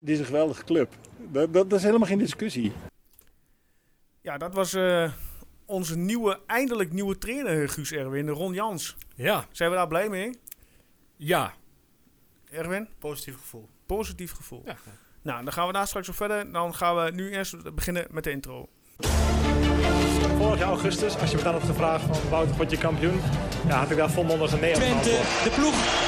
Dit is een geweldige club. Dat, dat, dat is helemaal geen discussie. Ja, dat was uh, onze nieuwe, eindelijk nieuwe trainer, Guus Erwin, Ron Jans. Ja. Zijn we daar blij mee? Ja. Erwin? Positief gevoel. Positief gevoel. Ja. Nou, dan gaan we daar straks op verder. Dan gaan we nu eerst beginnen met de intro. Vorig jaar augustus, als je me dan had gevraagd van Wouter, word je kampioen? Ja, had ik daar volmondig een nee op Twente, de ploeg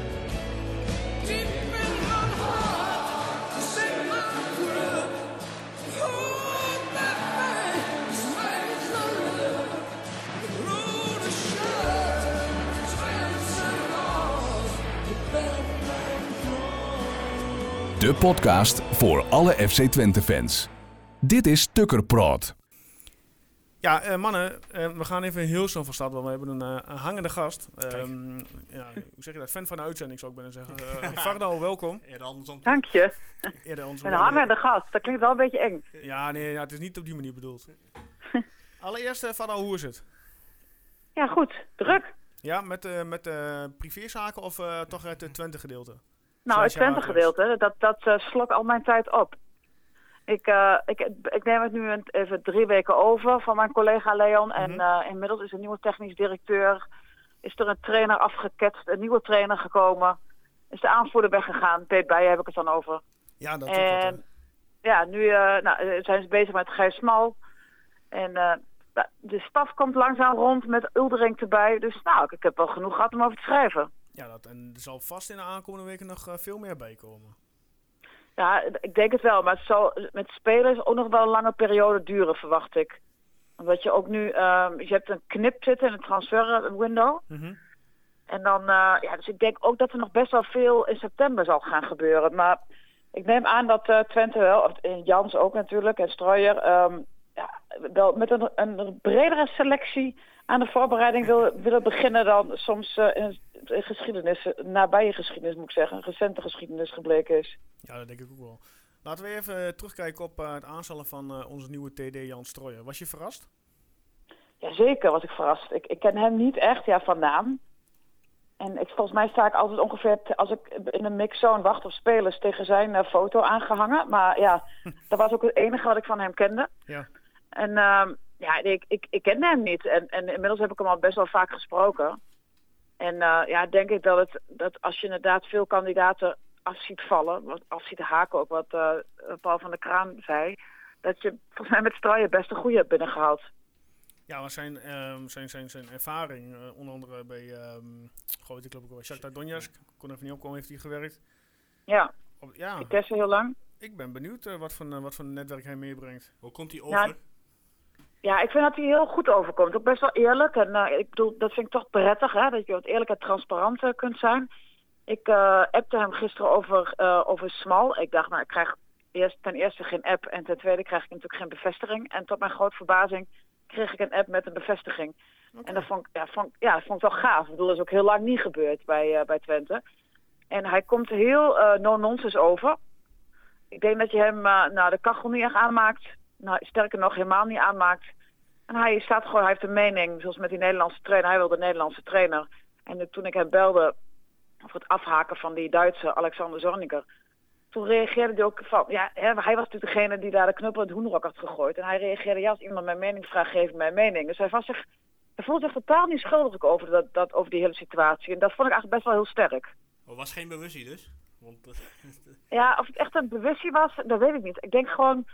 De podcast voor alle FC Twente fans. Dit is Tukker Praat. Ja, uh, mannen, uh, we gaan even heel snel van start, want we hebben een, uh, een hangende gast. Um, ja, hoe zeg je dat? Fan van de uitzending zou ik bijna zeggen. Uh, Vardal, welkom. Dank je. Een hangende gast, dat klinkt wel een beetje eng. Ja, nee, ja, het is niet op die manier bedoeld. Allereerst, uh, Vardal, hoe is het? Ja, goed. Druk. Ja, met, uh, met uh, privézaken of uh, toch het Twente gedeelte? Nou, het Twente gedeelte, dat, dat uh, slok al mijn tijd op. Ik, uh, ik, ik neem het nu even drie weken over van mijn collega Leon. Mm -hmm. En uh, inmiddels is een nieuwe technisch directeur. Is er een trainer afgeketst, een nieuwe trainer gekomen. Is de aanvoerder weggegaan. Peet Bijen heb ik het dan over. Ja, dat En dat, ja, nu nou, zijn ze bezig met Gijs Smal. En de staf komt langzaam rond met Uldering erbij. Dus nou, ik heb wel genoeg gehad om over te schrijven. Ja, dat, en er zal vast in de aankomende weken nog uh, veel meer bij komen. Ja, ik denk het wel. Maar het zal met spelers ook nog wel een lange periode duren, verwacht ik. Omdat je ook nu... Uh, je hebt een knip zitten in een transfer window. Mm -hmm. En dan... Uh, ja, dus ik denk ook dat er nog best wel veel in september zal gaan gebeuren. Maar ik neem aan dat uh, Twente wel... Of Jans ook natuurlijk en Strooier... Um, ja, wel met een, een bredere selectie aan de voorbereiding wil, willen beginnen dan soms uh, in, in geschiedenis, nabije geschiedenis moet ik zeggen, recente geschiedenis gebleken is. Ja, dat denk ik ook wel. Laten we even terugkijken op uh, het aanstellen van onze nieuwe TD Jan Strooijer. Was je verrast? Jazeker was ik verrast. Ik, ik ken hem niet echt, ja, van naam. En ik, volgens mij sta ik altijd ongeveer, als ik in een mixzone wacht op spelers, tegen zijn uh, foto aangehangen. Maar ja, dat was ook het enige wat ik van hem kende. Ja. En uh, ja, ik, ik, ik kende hem niet. En, en inmiddels heb ik hem al best wel vaak gesproken. En uh, ja, denk ik dat, het, dat als je inderdaad veel kandidaten af ziet vallen, wat af ziet haken ook wat uh, Paul van der Kraan zei, dat je volgens mij met Strooijen best een goede hebt binnengehaald. Ja, maar zijn, um, zijn, zijn, zijn ervaring, uh, onder andere bij, um, goh, ik geloof ook bij Shakhtar Donetsk, kon even niet opkomen, heeft hij gewerkt. Ja, Op, ja. ik test heel lang. Ik ben benieuwd uh, wat, voor, wat voor netwerk hij meebrengt. Hoe komt hij over? Ja, ja, ik vind dat hij heel goed overkomt. Ook best wel eerlijk. En uh, ik bedoel, dat vind ik toch prettig, hè? dat je wat eerlijk en transparant uh, kunt zijn. Ik uh, appte hem gisteren over, uh, over Smal. Ik dacht, nou, ik krijg eerst, ten eerste geen app en ten tweede krijg ik natuurlijk geen bevestiging. En tot mijn grote verbazing kreeg ik een app met een bevestiging. Okay. En dat vond, ja, vond, ja, dat vond ik wel gaaf. Ik bedoel, dat is ook heel lang niet gebeurd bij, bij Twente. En hij komt heel no-nonsense over. Ik denk dat je hem nou, de kachel niet echt aanmaakt. Nou, sterker nog, helemaal niet aanmaakt. En hij staat gewoon, hij heeft een mening, zoals met die Nederlandse trainer. Hij wil de Nederlandse trainer. En toen ik hem belde over het afhaken van die Duitse Alexander Zorniger. Toen reageerde hij ook van, ja, hè, hij was natuurlijk degene die daar de knuppel in het hoenderok had gegooid. En hij reageerde, ja, als iemand mijn mening vraagt, geef ik mijn mening. Dus hij was zich, hij voelde zich totaal niet schuldig over, dat, dat, over die hele situatie. En dat vond ik eigenlijk best wel heel sterk. Oh, was geen bewustzijn dus? Want, ja, of het echt een bewustzijn was, dat weet ik niet. Ik denk gewoon,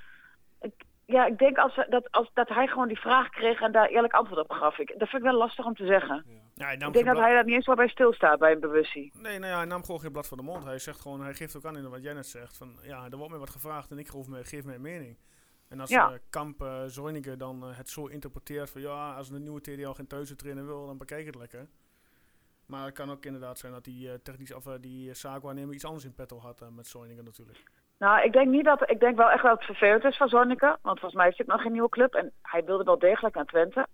ik, ja, ik denk als, dat, als, dat hij gewoon die vraag kreeg en daar eerlijk antwoord op gaf. Ik, dat vind ik wel lastig om te zeggen. Ja. Ja, ik denk dat hij daar niet eens wel bij stilstaat bij een bewustzijn. Nee, nou ja, hij nam gewoon geen blad voor de mond. Hij zegt gewoon, hij geeft ook aan in wat jij net zegt. Van, ja, er wordt mij wat gevraagd en ik geef, me, geef mijn mening. En als Ja. uh, Kamp uh, dan uh, het zo interpreteert van ja, als een nieuwe TDL geen thuis trainer wil, dan bekijk het lekker. Maar het kan ook inderdaad zijn dat die technisch of uh, die zaakwaarnemer iets anders in petto had met Zorniger natuurlijk. Nou, ik denk niet dat. Ik denk wel echt dat het vervelend is van Zorniger. Want volgens mij heeft hij nog geen nieuwe club. En hij wilde wel degelijk naar Twente.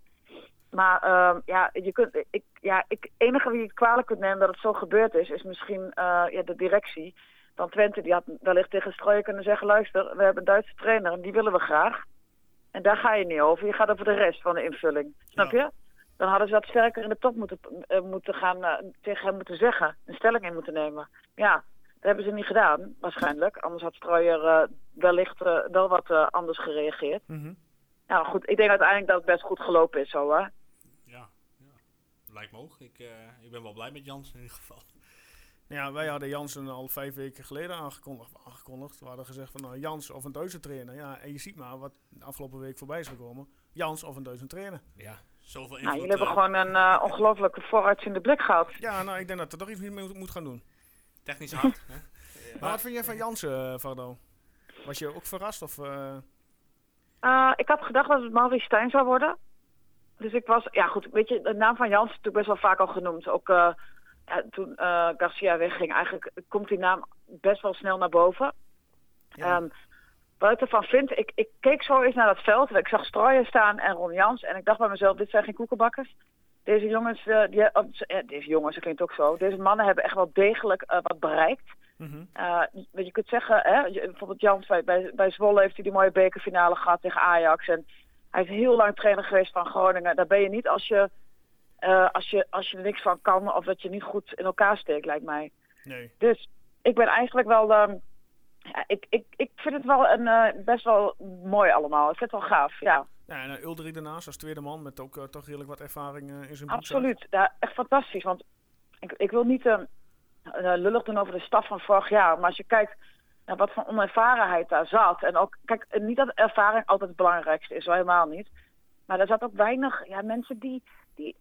Maar uh, ja, je kunt, ik, ja, ik, enige wie het kwalijk kunt nemen dat het zo gebeurd is, is misschien uh, ja, de directie. dan Twente, die had wellicht tegen Strooien kunnen zeggen... luister, we hebben een Duitse trainer en die willen we graag. En daar ga je niet over. Je gaat over de rest van de invulling. Snap je? Dan hadden ze dat sterker in de top moeten, eh, moeten gaan, eh, tegen hem moeten zeggen. Een stelling in moeten nemen. Ja, dat hebben ze niet gedaan, waarschijnlijk. Anders had Strooier eh, wellicht eh, wel wat eh, anders gereageerd. Mhm. Nou goed, ik denk uiteindelijk dat het best goed gelopen is zo, hè. Ja, ja. lijkt me ook. Ik, eh, ik ben wel blij met Jans in ieder geval. Ja, wij hadden Jansen al vijf weken geleden aangekondigd. aangekondigd. We hadden gezegd van nou, Jans of een Duitse trainer. Ja, en je ziet maar wat de afgelopen week voorbij is gekomen. Jans of een Duitse trainer. Ja, zoveel Nou, invloed. jullie hebben gewoon een eh, ongelooflijke vooruitziende blik gehad. Ja, nou, ik denk dat er toch iets mee moet, moet gaan doen. Technisch hard. hè? Maar wat vind jij van Jansen, eh, Vardo? Was je ook verrast? Of, eh, Eh, ik had gedacht dat het Maurice Stijn zou worden. Dus ik was, ja goed, weet je, de naam van Jans is natuurlijk best wel vaak al genoemd. Ook eh, ja, toen eh, Garcia wegging, eigenlijk komt die naam best wel snel naar boven. Ja. Ehm, wat ik ervan vind, ik, ik keek zo eens naar dat veld. en Ik zag Strooijen staan en Ron Jans. En ik dacht bij mezelf, dit zijn geen koekenbakkers. Deze jongens, eh, die, oh, eh, deze jongens, dat klinkt ook zo. Deze mannen hebben echt wel degelijk eh, wat bereikt. mhm. Eh, je, je kunt zeggen, hè, bijvoorbeeld Jans bij, bij, bij Zwolle heeft hij die mooie bekerfinale gehad tegen Ajax. En hij is heel lang trainer geweest van Groningen. Daar ben je niet als je, eh, als, je, als je er niks van kan of dat je niet goed in elkaar steekt, lijkt mij. Nee. Dus ik ben eigenlijk wel. ehm, ja, ik, ik, ik vind het wel een, eh, best wel mooi allemaal. Ik vind het wel gaaf, ja. Ja, en uh, Ulderik daarnaast als tweede man met ook eh, toch redelijk wat ervaring eh, in zijn broekzak. Absoluut. Ja, echt fantastisch. Want ik, ik wil niet ehm, eh, lullig doen over de staf van vorig jaar. Maar als je kijkt naar wat voor onervarenheid daar zat. En ook, kijk, eh, niet dat ervaring altijd het belangrijkste is, helemaal niet. Maar er zat ook weinig ja, mensen die, die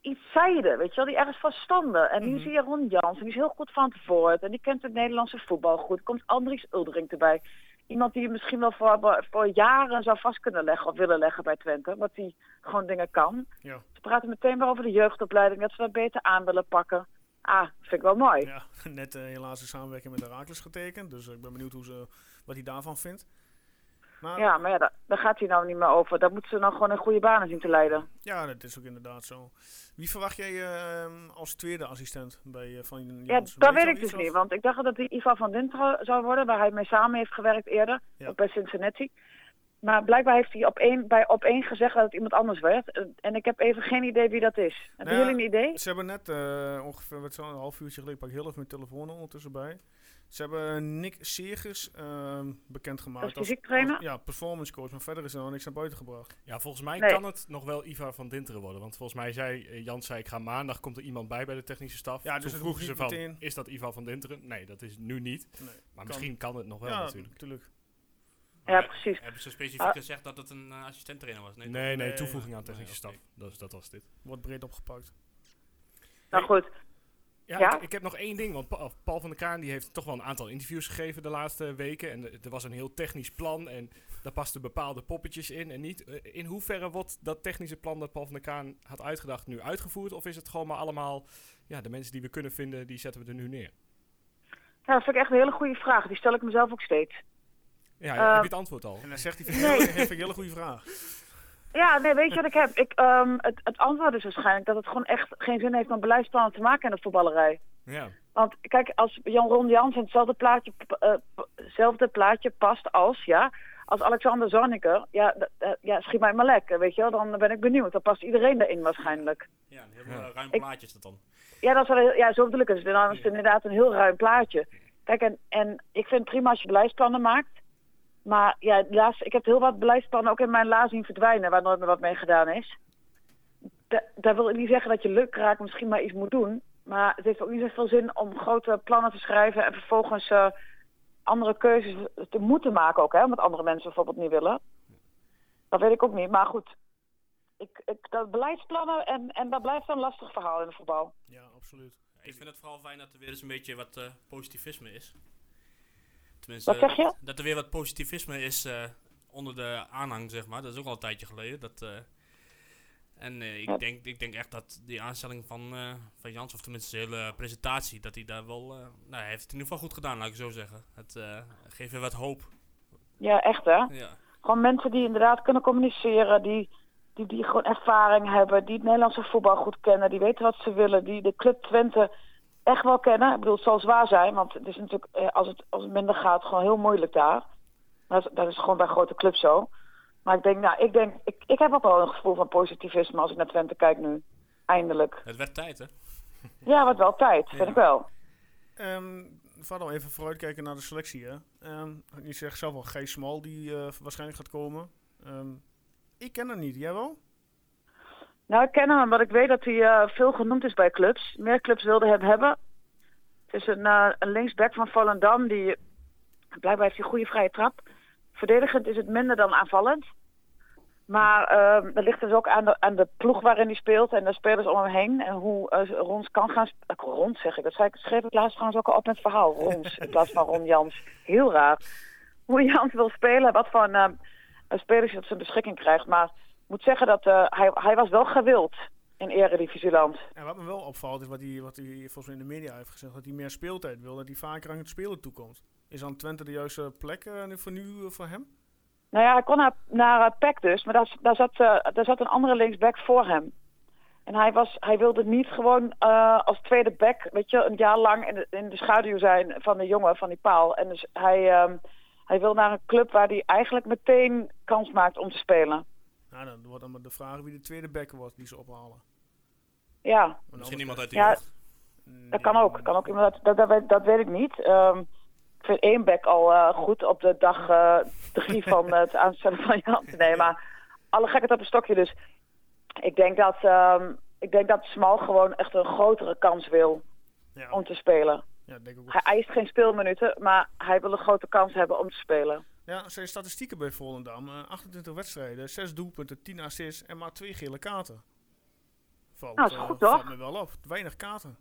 iets zeiden, weet je wel, die ergens van stonden. En nu Mhm. zie je Ron Jans, en die is heel goed van het woord. En die kent het Nederlandse voetbal goed. Komt Andries Uldering erbij. Iemand die je misschien wel voor, voor jaren zou vast kunnen leggen of willen leggen bij Twente. Want die gewoon dingen kan. Ja. Ze praten meteen weer over de jeugdopleiding, dat ze dat beter aan willen pakken. Ah, vind ik wel mooi. Ja, net eh, helaas een samenwerking met Herakles getekend. Dus ik ben benieuwd hoe ze, wat hij daarvan vindt. Maar Ja, maar ja, daar, daar gaat hij nou niet meer over. Daar moeten ze nou gewoon in goede banen zien te leiden. ja, dat is ook inderdaad zo. Wie verwacht jij eh, als tweede assistent bij eh, Van Ja, dat weet ik dus niet. Want ik dacht dat het Ivan van Dinteren zou worden, waar hij mee samen heeft gewerkt eerder. Ja. Ook bij Cincinnati. Maar blijkbaar heeft hij op één, bij op één gezegd dat het iemand anders werd. En- En ik heb even geen idee wie dat is. Hebben Nou jullie een idee? Ze hebben net eh, ongeveer wat zo, een half uurtje geleden, pak ik heel even mijn telefoon ondertussen bij. Ze hebben Nick Segers ehm bekendgemaakt Dat is fysiek trainer? ja, performance coach, maar verder is er nog niks naar buiten gebracht. Ja, volgens mij Nee. kan het nog wel Ivar van Dinteren worden. Want volgens mij zei eh, Jans, zei ik ga maandag, komt er iemand bij bij de technische staf. Ja, dus Toen vroegen ze van, meteen. is dat Ivar van Dinteren? Nee, dat is nu niet. Nee, Maar kan. misschien kan het nog wel ja, natuurlijk. natuurlijk. Ja, precies. Hebben ze specifiek Ah. gezegd dat het een uh, assistent-trainer was? Nee, Nee, nee, toevoeging aan nee, technische staf. Dat, dat was dit. Wordt breed opgepakt. Nou goed. Ja, Ja? Ik, ik heb nog één ding. Want Pa- Paul van der Kaan die heeft toch wel een aantal interviews gegeven de laatste weken. En er- was een heel technisch plan. En daar pasten bepaalde poppetjes in en niet. Eh, In hoeverre wordt dat technische plan dat Paul van der Kaan had uitgedacht nu uitgevoerd? Of is het gewoon maar allemaal, ja, de mensen die we kunnen vinden, die zetten we er nu neer? Ja, dat vind ik echt een hele goede vraag. Die stel ik mezelf ook steeds. Ja, Eh, heb je het antwoord al? En dan zegt hij, vind ik, heel- vind ik een hele goede vraag. Ja, nee, weet je wat ik heb? Ik, ehm, het, het antwoord is waarschijnlijk dat het gewoon echt geen zin heeft om beleidsplannen te maken in de voetballerij. Ja. Want kijk, als Jan Ron Jansen hetzelfde plaatje, p- hetzelfde plaatje past als, ja, als Alexander Zorniger, ja, ja, schiet mij maar lekker, weet je wel. Dan ben ik benieuwd. Dan past iedereen erin waarschijnlijk. Ja, een heel Ja. eh, ruim plaatje is dat dan. Ja, dat is wel, ja, zo bedoel ik het. Dan is het inderdaad een heel ruim plaatje. Kijk, en, en ik vind het prima als je beleidsplannen maakt. Maar ja, laatst, ik heb heel wat beleidsplannen ook in mijn la zien verdwijnen, waar nooit meer wat mee gedaan is. Da- daar wil ik niet zeggen dat je lukraak misschien maar iets moet doen. Maar het heeft ook niet zoveel zin om grote plannen te schrijven en vervolgens eh, andere keuzes te moeten maken ook, hè, omdat andere mensen bijvoorbeeld niet willen. Dat weet ik ook niet, maar goed. Ik, ik, dat beleidsplannen en, en dat blijft een lastig verhaal in het voetbal. Ja, absoluut. Ik vind het vooral fijn dat er weer eens een beetje wat eh, positivisme is. Tenminste, Wat zeg je? Dat, er weer wat positivisme is eh, onder de aanhang, zeg maar. Dat is ook al een tijdje geleden. Dat, eh, en eh, ik, denk, ik denk echt dat die aanstelling van, van Jans, of tenminste de hele presentatie, dat hij daar wel... nou, hij heeft het in ieder geval goed gedaan, laat ik zo zeggen. Het geeft weer wat hoop. Ja, echt hè? Ja. Gewoon mensen die inderdaad kunnen communiceren, die, die, die gewoon ervaring hebben, die het Nederlandse voetbal goed kennen, die weten wat ze willen, die de club Twente echt wel kennen. Ik bedoel, het zal zwaar zijn, want het is natuurlijk, eh, als, het, als het minder gaat, gewoon heel moeilijk daar. Dat, is- dat is gewoon bij grote clubs zo. Maar ik denk, nou, ik denk, ik, ik heb ook wel een gevoel van positivisme als ik naar Twente kijk nu. Eindelijk. Het werd tijd, hè? Ja, wat wel tijd, vind Ja. ik wel. Ehm Vader, even vooruitkijken naar de selectie. Hè. Ehm, je zegt zelf al Gijs Smal, die eh, waarschijnlijk gaat komen. Ehm, ik ken hem niet, jij wel? Nou, ik ken hem omdat ik weet dat hij eh, veel genoemd is bij clubs. Meer clubs wilden hem hebben. Het is een, eh, een linksback van Volendam. Die, blijkbaar heeft hij een goede vrije trap. Verdedigend is het minder dan aanvallend. Maar ehm, dat ligt dus ook aan de, aan de ploeg waarin hij speelt en de spelers om hem heen. En hoe eh, Rons kan gaan... Rons zeg ik, dat zei ik, schreef ik laatst trouwens ook al op met het verhaal. Rons, in plaats van Ron Jans. Heel raar. Hoe Jans wil spelen, wat voor eh, spelers hij op zijn beschikking krijgt. Maar moet zeggen dat eh, hij, hij was wel gewild in Eredivisieland. En wat me wel opvalt is wat hij, wat hij volgens mij in de media heeft gezegd. Dat hij meer speeltijd wil, dat hij vaker aan het spelen toekomt. Is dan Twente de juiste plek nu voor nu eh, voor hem? Nou ja, hij kon naar, naar PEC dus, maar daar, daar, zat, daar zat een andere linksback voor hem. En hij, was, hij wilde niet gewoon als tweede back, weet je, een jaar lang in de, in de schaduw zijn van de jongen, van die paal. En dus hij, ehm, hij wil naar een club waar hij eigenlijk meteen kans maakt om te spelen. Nou, dan wordt dan maar de vraag wie de tweede backer wordt die ze ophalen. Ja, Misschien iemand uit de Ja, jeugd. dat kan ook. Kan ook iemand, dat, dat, weet, dat weet ik niet. Ehm, ik vind één back al eh, goed op de dag eh, drie van het aanstellen van Jan. Nee, maar alle gekheid op een stokje. Dus ik denk dat, ehm, ik denk dat Smal gewoon echt een grotere kans wil Ja, om te spelen. ja, denk ik ook. Hij eist geen speelminuten, maar hij wil een grote kans hebben om te spelen. Ja, zijn statistieken bij Volendam. eh, 28 wedstrijden, 6 doelpunten, 10 assists en maar 2 gele kaarten. Valt, Nou, is eh, goed, toch? valt me wel op. Weinig kaarten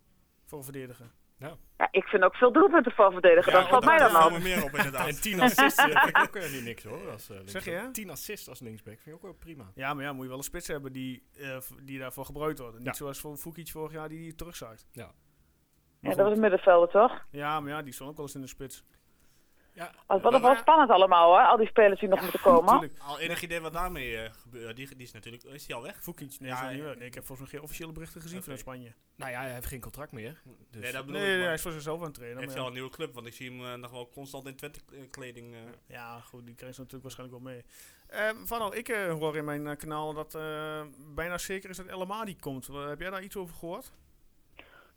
voor een verdediger. Ja, ik vind ook veel doelpunten voor verdedigen. Ja, dat valt mij daar dan op. me meer op inderdaad. en 10 assists eh, vind ik ook eh, niet niks hoor. Als, eh, Zeg je, linksback. hè? 10 assists als linksback vind ik ook wel prima. Ja, maar ja, moet je wel een spits hebben die, eh, die daarvoor gebruikt wordt. Niet Ja. zoals voor Fukic vorig jaar die die terugzakt. Ja. Maar Ja, goed. dat was een middenvelder, toch? Ja, maar ja, die stond ook wel eens in de spits. Ja, Het wordt wel spannend allemaal, hoor. Al die spelers die nog moeten komen. Tuurlijk. Al enig idee wat daarmee eh, gebeurt? Die, die is natuurlijk... Is die al weg? Fukic, nee, Ja, nee, ik heb volgens mij geen officiële berichten gezien vanuit Spanje. nou ja, hij heeft geen contract meer. Dus Nee, dat bedoel Nee, ik. nee, hij is voor zichzelf aan het trainen. Heeft hij al ja. een nieuwe club? Want ik zie hem eh, nog wel constant in Twente-kleding. eh. Ja, goed, die krijgt ze natuurlijk waarschijnlijk wel mee. Ehm Van ik eh, hoor in mijn kanaal dat eh, bijna zeker is dat El Amadi komt. Heb jij daar iets over gehoord?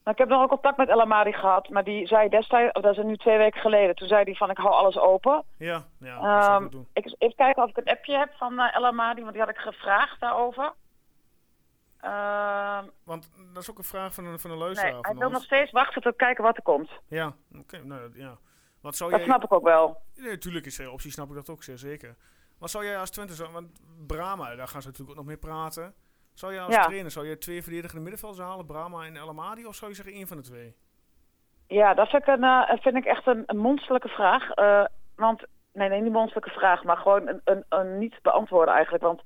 Nou, ik heb nog ook contact met El Amadi gehad, maar die zei destijds, of dat is nu twee weken geleden, toen zei hij van ik hou alles open. Ja, ja dat ik Ehm, doen. ik, even kijken of ik een appje heb van eh El Amadi, want die had ik gevraagd daarover. Ehm, Want dat is ook een vraag van een, van een nee, hij wil nog steeds wachten tot kijken wat er komt. Ja, oké, nou ja. Wat zou Dat jij... snap ik ook wel. Nee, natuurlijk is er optie, snap ik dat ook zeer zeker. Wat zou jij als Twente zo, want Brahma, daar gaan ze natuurlijk ook nog mee praten. Zou jij als Ja. trainer, zou je twee verdedigende middenvelders halen, Brahma en El Amadi, of zou je zeggen één van de twee? Ja, dat vind ik, een, eh, vind ik echt een, een monsterlijke vraag. Eh, want, nee, nee, niet monsterlijke vraag, maar gewoon een, een, een niet beantwoorden eigenlijk. Want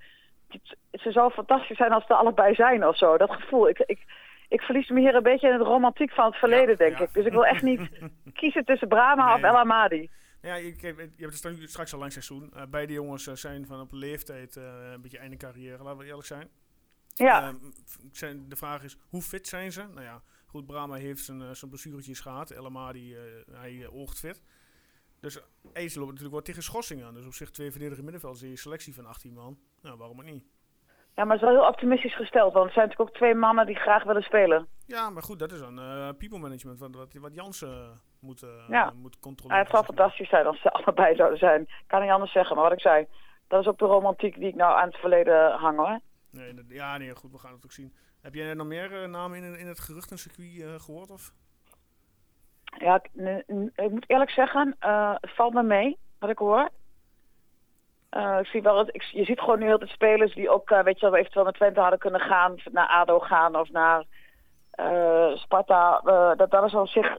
het, ze zou fantastisch zijn als ze er allebei zijn of zo. Dat gevoel. Ik, ik, ik verlies me hier een beetje in het romantiek van het verleden, denk ja. ik. Dus ik wil echt niet kiezen tussen Brahma of. El Amadi. Ja, je, je, je hebt het straks al lang seizoen. Eh, beide jongens zijn van op leeftijd een beetje einde carrière, laten we eerlijk zijn. Ja, Ehm, zijn, de vraag is, hoe fit zijn ze? Nou ja, goed, Brahma heeft zijn, eh, zijn blessuretjes gehad. El Amadi, eh, hij eh, oogt fit. Dus uh, loopt natuurlijk wat tegen schorsing aan. Dus op zich twee verdedigende middenvelders in je selectie van 18 man. Nou, waarom ook niet? ja, maar het is wel heel optimistisch gesteld. Want het zijn natuurlijk ook twee mannen die graag willen spelen. Ja, maar goed, dat is dan eh people management, wat, wat, wat Jansen moet, Ja. moet Ja, controleren. het zou fantastisch zijn als ze allebei zouden zijn. Kan niet anders zeggen, maar wat ik zei. Dat is ook de romantiek die ik nou aan het verleden hang hoor. Nee, ja, nee, goed, we gaan het ook zien. Heb jij nog meer eh, namen in, in het geruchtencircuit eh, gehoord? Of? Ja, ik, ik moet eerlijk zeggen, eh, het valt me mee wat ik hoor. Ik zie wel, je ziet gewoon nu heel veel spelers die ook, weet je wel, eventueel naar Twente hadden kunnen gaan, naar ADO gaan of naar Sparta. dat, dat is op zich,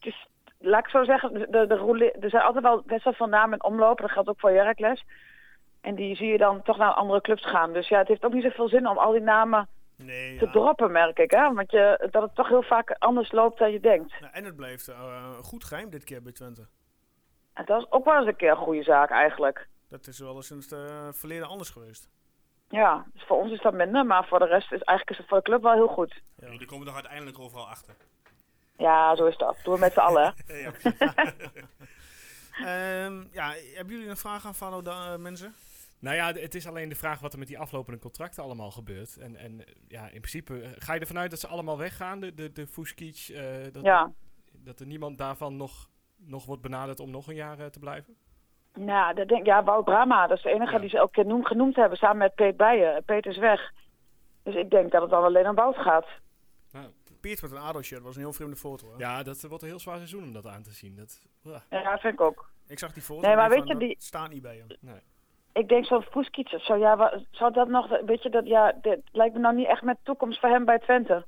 is, laat ik zo zeggen, de, de, er zijn altijd wel best wel veel namen in omloop, dat geldt ook voor Heracles. En die zie je dan toch naar andere clubs gaan. Dus ja, het heeft ook niet zoveel zin om al die namen Nee, te ja. droppen, merk ik. Hè? Want je, dat het toch heel vaak anders loopt dan je denkt. Nou, en het blijft eh, goed geheim dit keer bij Twente. En dat is ook wel eens een keer een goede zaak eigenlijk. Dat is wel eens in het eh, verleden anders geweest. Ja, dus voor ons is dat minder, maar voor de rest is eigenlijk is het voor de club wel heel goed. Ja. Jullie komen toch uiteindelijk overal achter. Ja, zo is dat. Doen we met z'n allen. hè. Ehm, ja, hebben jullie een vraag aan Fano, da- eh, mensen? Nou ja, het is alleen de vraag wat er met die aflopende contracten allemaal gebeurt. En, en ja, in principe eh, ga je ervan uit dat ze allemaal weggaan, de, de, de Fuskic, eh, dat, Ja. dat er niemand daarvan nog, nog wordt benaderd om nog een jaar eh, te blijven? Nou, dat denk, ja, Wout Brama, dat is de enige Ja. die ze elke keer noem, genoemd hebben, samen met Peet Bijen. Peet is weg. Dus ik denk dat het dan alleen om Wout gaat. Piet met een ADO-shirt was een heel vreemde foto. Hè? Ja, dat wordt een heel zwaar seizoen om dat aan te zien. Dat, ja. Vind ik ook. Ik zag die foto. Nee, maar weet je, die- staat niet bij hem. Ik denk zo'n of zo, ja, zou dat nog, weet je, dat, ja, dit lijkt me nou niet echt met toekomst voor hem bij Twente.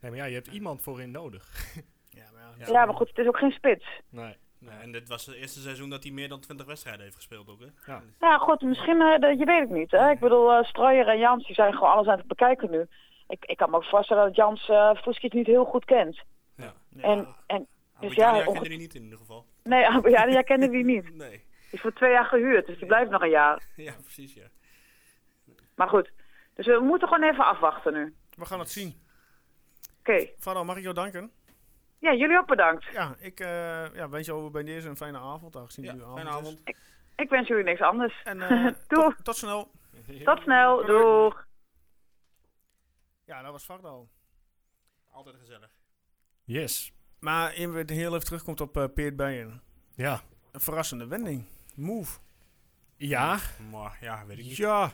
Nee, maar ja, je hebt iemand voorin nodig. Ja, maar ja, Ja. Ja, maar goed, het is ook geen spits. Nee. Nee, en dit was het eerste seizoen dat hij meer dan 20 wedstrijden heeft gespeeld ook, hè? Ja. Ja, goed, misschien, dat- je weet het niet. Hè? Ik bedoel, eh Strooijer en Jans, die zijn gewoon alles aan het bekijken nu. Ik, ik kan me ook voorstellen dat Jans eh Fuskic niet heel goed kent. Ja. Ja. En, en Dus ja, ja, kende die niet in ieder geval. nee, ja, die kende die niet. Nee. Die is voor twee jaar gehuurd, dus die blijft nog een jaar. Ja, precies, ja. Maar goed, dus we moeten gewoon even afwachten nu. We gaan het zien. Oké. Fano, mag ik jou danken? Ja, jullie ook bedankt. Ja, ik eh, ja, wens jou bij deze een fijne avond, aangezien Ja, het nu avond fijne avond. Ik wens jullie niks anders. En eh, Doeg. tot, tot snel. Tot snel, doeg. Ja, dat was Fardo. Altijd gezellig. Yes. Maar in we heel even terugkomt op eh Peert Bijen. Ja. Een verrassende wending. Move. Ja. Maar ja, weet ik niet. Ja.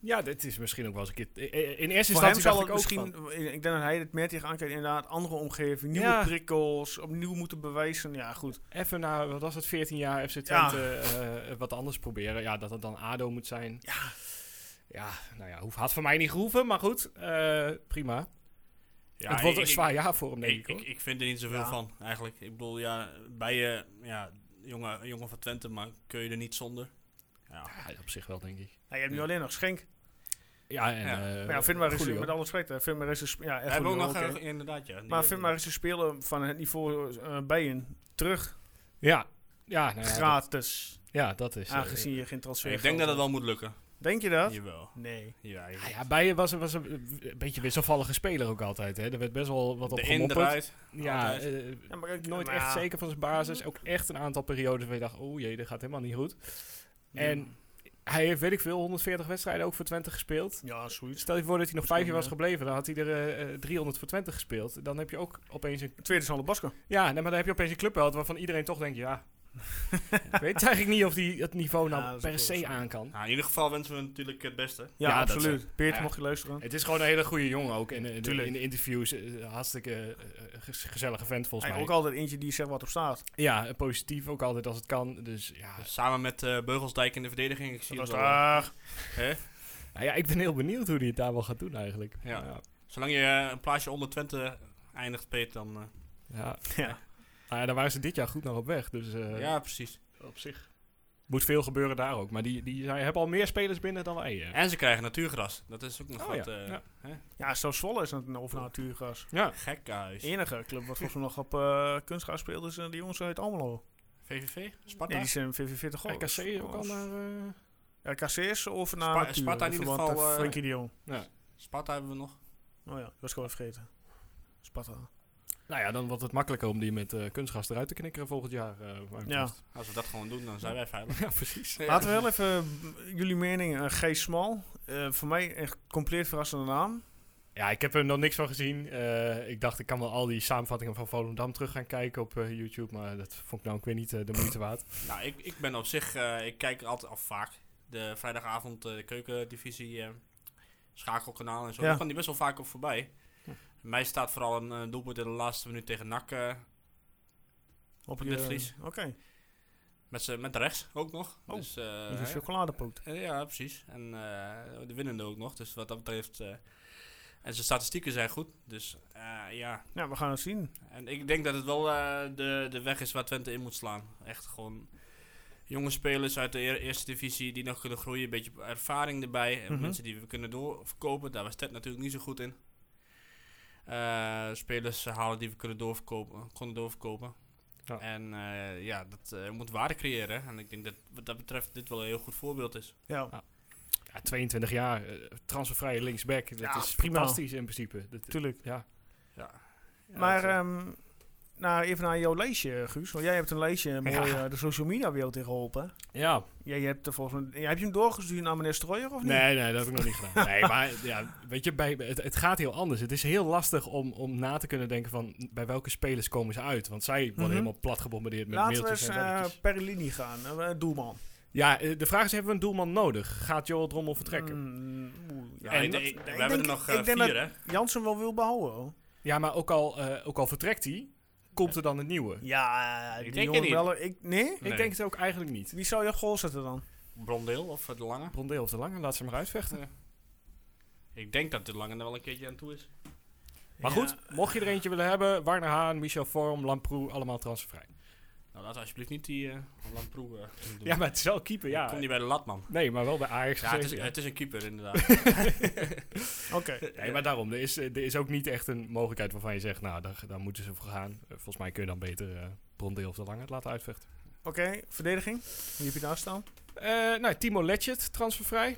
Ja, dit is misschien ook wel eens een keer... In eerste Voor instantie zal het ik ook misschien, van- ik denk dat hij het meer tegen aankijkt, inderdaad, andere omgeving, nieuwe Ja. prikkels, opnieuw moeten bewijzen. Ja, goed. Even na, wat was het, 14 jaar FC Ja. Twente eh, wat anders proberen. Ja, dat het dan ADO moet zijn. Ja. Ja, nou ja, hoeft, had voor mij niet gehoeven, maar goed, eh, prima. Ja, het wordt ik- een zwaar jaar voor hem, denk ik, Ik, hoor. ik, ik vind er niet zoveel Ja. van, eigenlijk. Ik bedoel, ja, bij je, ja, jongen, jongen van Twente, maar kun je er niet zonder. Ja, Ja, op zich wel, denk ik. Nou, je hebt nu alleen nog Schenk. Ja, en... Ja. eh, maar ja, vind maar eens, met alle respect, vind maar eens, ja, Julio nog, inderdaad, ja. maar vind maar eens een speler van het niveau eh Bijen terug, Ja, ja, nou ja, dat, gratis, ja, dat is... eh, aangezien je geen transfer Ik denk dat het wel moet lukken. Denk je dat? Jawel. Nee. Ja, Ja, ja, Bijen was, was een, een beetje wisselvallige speler ook altijd. Hè. Er werd best wel wat op de gemopperd. eruit. Ja, eh, Ja, maar ik- nooit maar echt ja. zeker van zijn basis. Ook echt een aantal periodes waar je dacht, oh jee, dat gaat helemaal niet goed. En hij heeft, weet ik veel, 140 wedstrijden ook voor Twente gespeeld. Ja, zoiets. Stel je voor dat hij nog vijf jaar was gebleven, dan had hij er eh, eh, 300 voor Twente gespeeld. Dan heb je ook opeens een... Tweede Sander Basker. Ja, nee, maar dan heb je opeens een clubheld waarvan iedereen toch denkt, ja... ik weet eigenlijk niet of hij het niveau nou Ja, dat per se aan kan. Nou, in ieder geval wensen we natuurlijk het beste. Ja, Ja, dat absoluut. is- Peert, ja. mocht je luisteren. Het is gewoon een hele goede jongen ook. En eh, de- in de interviews eh, hartstikke eh, gezellige vent volgens Hij mij. ook altijd eentje die zegt wat op staat. Ja, en positief ook altijd als het kan. Dus ja, Samen met eh, Beugelsdijk in de verdediging. Ik zie Dat het wel. nou ja, ik ben heel benieuwd hoe hij het daar wel gaat doen eigenlijk. Ja. Zolang je eh, een plaatsje onder Twente eindigt, Peet, dan... eh, Ja. Ja. Nou ja, daar waren ze dit jaar goed nog op weg. Dus eh, ja, precies. op zich moet veel gebeuren daar ook. Maar die, die zijn, hebben al meer spelers binnen dan wij. eh. En ze krijgen natuurgras. Dat is ook nog Oh, wat ja. eh, Ja. Hè? Ja, zo Zwolle is een over natuurgas. Ja. gekhuis. Enige club wat volgens mij nog op eh kunstgras speelt is die jongens uit Almelo. VVV? Sparta? Nee, die zijn VVV toch. RKC ook al naar... eh, RKC is over naar Spa- natuur. Sparta in ieder geval, Frenkie de Jong. ja. Sparta hebben we nog. Oh ja, ik was gewoon vergeten. Sparta. Nou ja, dan wordt het makkelijker om die met eh kunstgas eruit te knikkeren volgend jaar. eh, Ja. Als we dat gewoon doen, dan zijn wij veilig. ja, precies. Laten we wel even eh, jullie mening. Uh, G. Smal. Eh, voor mij een compleet verrassende naam. Ja, ik heb er nog niks van gezien. Eh, ik dacht, ik kan wel al die samenvattingen van Volendam terug gaan kijken op eh, YouTube. Maar dat vond ik nou ook weer niet de moeite waard. Nou, ik, ik ben op zich, eh, ik kijk altijd al vaak de vrijdagavond eh, de keukendivisie eh, schakelkanaal en zo. Ja. Daar kwam die best wel vaak op voorbij. Mij staat vooral een eh, doelpunt in de laatste minuut tegen NAC eh, Op Van Netvlies. Oké. met, z'n- met rechts ook nog. Oh, dus, eh, is een hè. chocoladepoot. Eh, ja, precies. En eh, de winnende ook nog. Dus wat dat betreft... eh, en zijn statistieken zijn goed. Dus eh, ja, Ja, we gaan het zien. En ik denk dat het wel eh, de, de weg is waar Twente in moet slaan. Echt gewoon jonge spelers uit de eer- eerste divisie die nog kunnen groeien. Een beetje ervaring erbij. En Mhm. mensen die we kunnen doorverkopen. Daar was Ted natuurlijk niet zo goed in. Eh, spelers halen die we kunnen doorverkopen, konden doorverkopen. Ja. En eh, ja, dat eh, moet waarde creëren. En ik denk dat wat dat betreft dit wel een heel goed voorbeeld is. Ja. Ja, 22 jaar, eh, transfervrije linksback. Dat Ja, is prima. fantastisch in principe. Dat, Tuurlijk. ja. Ja. maar dat, eh, ehm, nou, even naar jouw lijstje, Guus. Want jij hebt een lijstje mooi Ja. eh, de social media wereld in geholpen. Ja, Jij hebt er volgens mij, heb je hem doorgestuurd naar meneer Strooijer of niet? nee, nee, dat heb ik nog niet gedaan. Nee, maar ja, weet je, bij, het, het gaat heel anders. Het is heel lastig om, om na te kunnen denken van bij welke spelers komen ze uit. Want zij worden Mhm. helemaal plat gebombardeerd met Laten we mailtjes eens en eh, belletjes. per linie gaan. Eh, doelman. Ja, eh, de vraag is, hebben we een doelman nodig? Gaat Joel Drommel vertrekken? Mm, oeh, ja, we hebben denk- er nog ik eh, denk vier, dat hè? Jansen wel wil behouden. hoor. Ja, maar ook al, eh, ook al vertrekt hij, komt er dan een nieuwe. Ja, Ik die denk het wel. Ik, nee? Nee. Ik denk het ook eigenlijk niet. Wie zou je op goal zetten dan? Brondeel of de Lange. Brondeel of de Lange, laat ze maar uitvechten. Ik denk dat de Lange er wel een keertje aan toe is. Maar Ja. goed, mocht je er eentje willen hebben, Warner Haan, Michel Vorm, Lamproe, allemaal transfervrij. Nou, laat alsjeblieft niet die uh, Lamproe eh, doen. Ja, maar het is wel keeper, ja. Komt niet bij de lat, man. Nee, maar wel bij Ajax Ja, het is, ja. het is een keeper, inderdaad. Oké. Nee, maar daarom, er is, er is ook niet echt een mogelijkheid waarvan je zegt, nou, daar, daar moeten ze voor gaan. Eh, volgens mij kun je dan beter eh Brondeel of de Lange het laten uitvechten. Oké, verdediging. Wie heb je daar staan? Eh nou, Timo Letchert, transfervrij.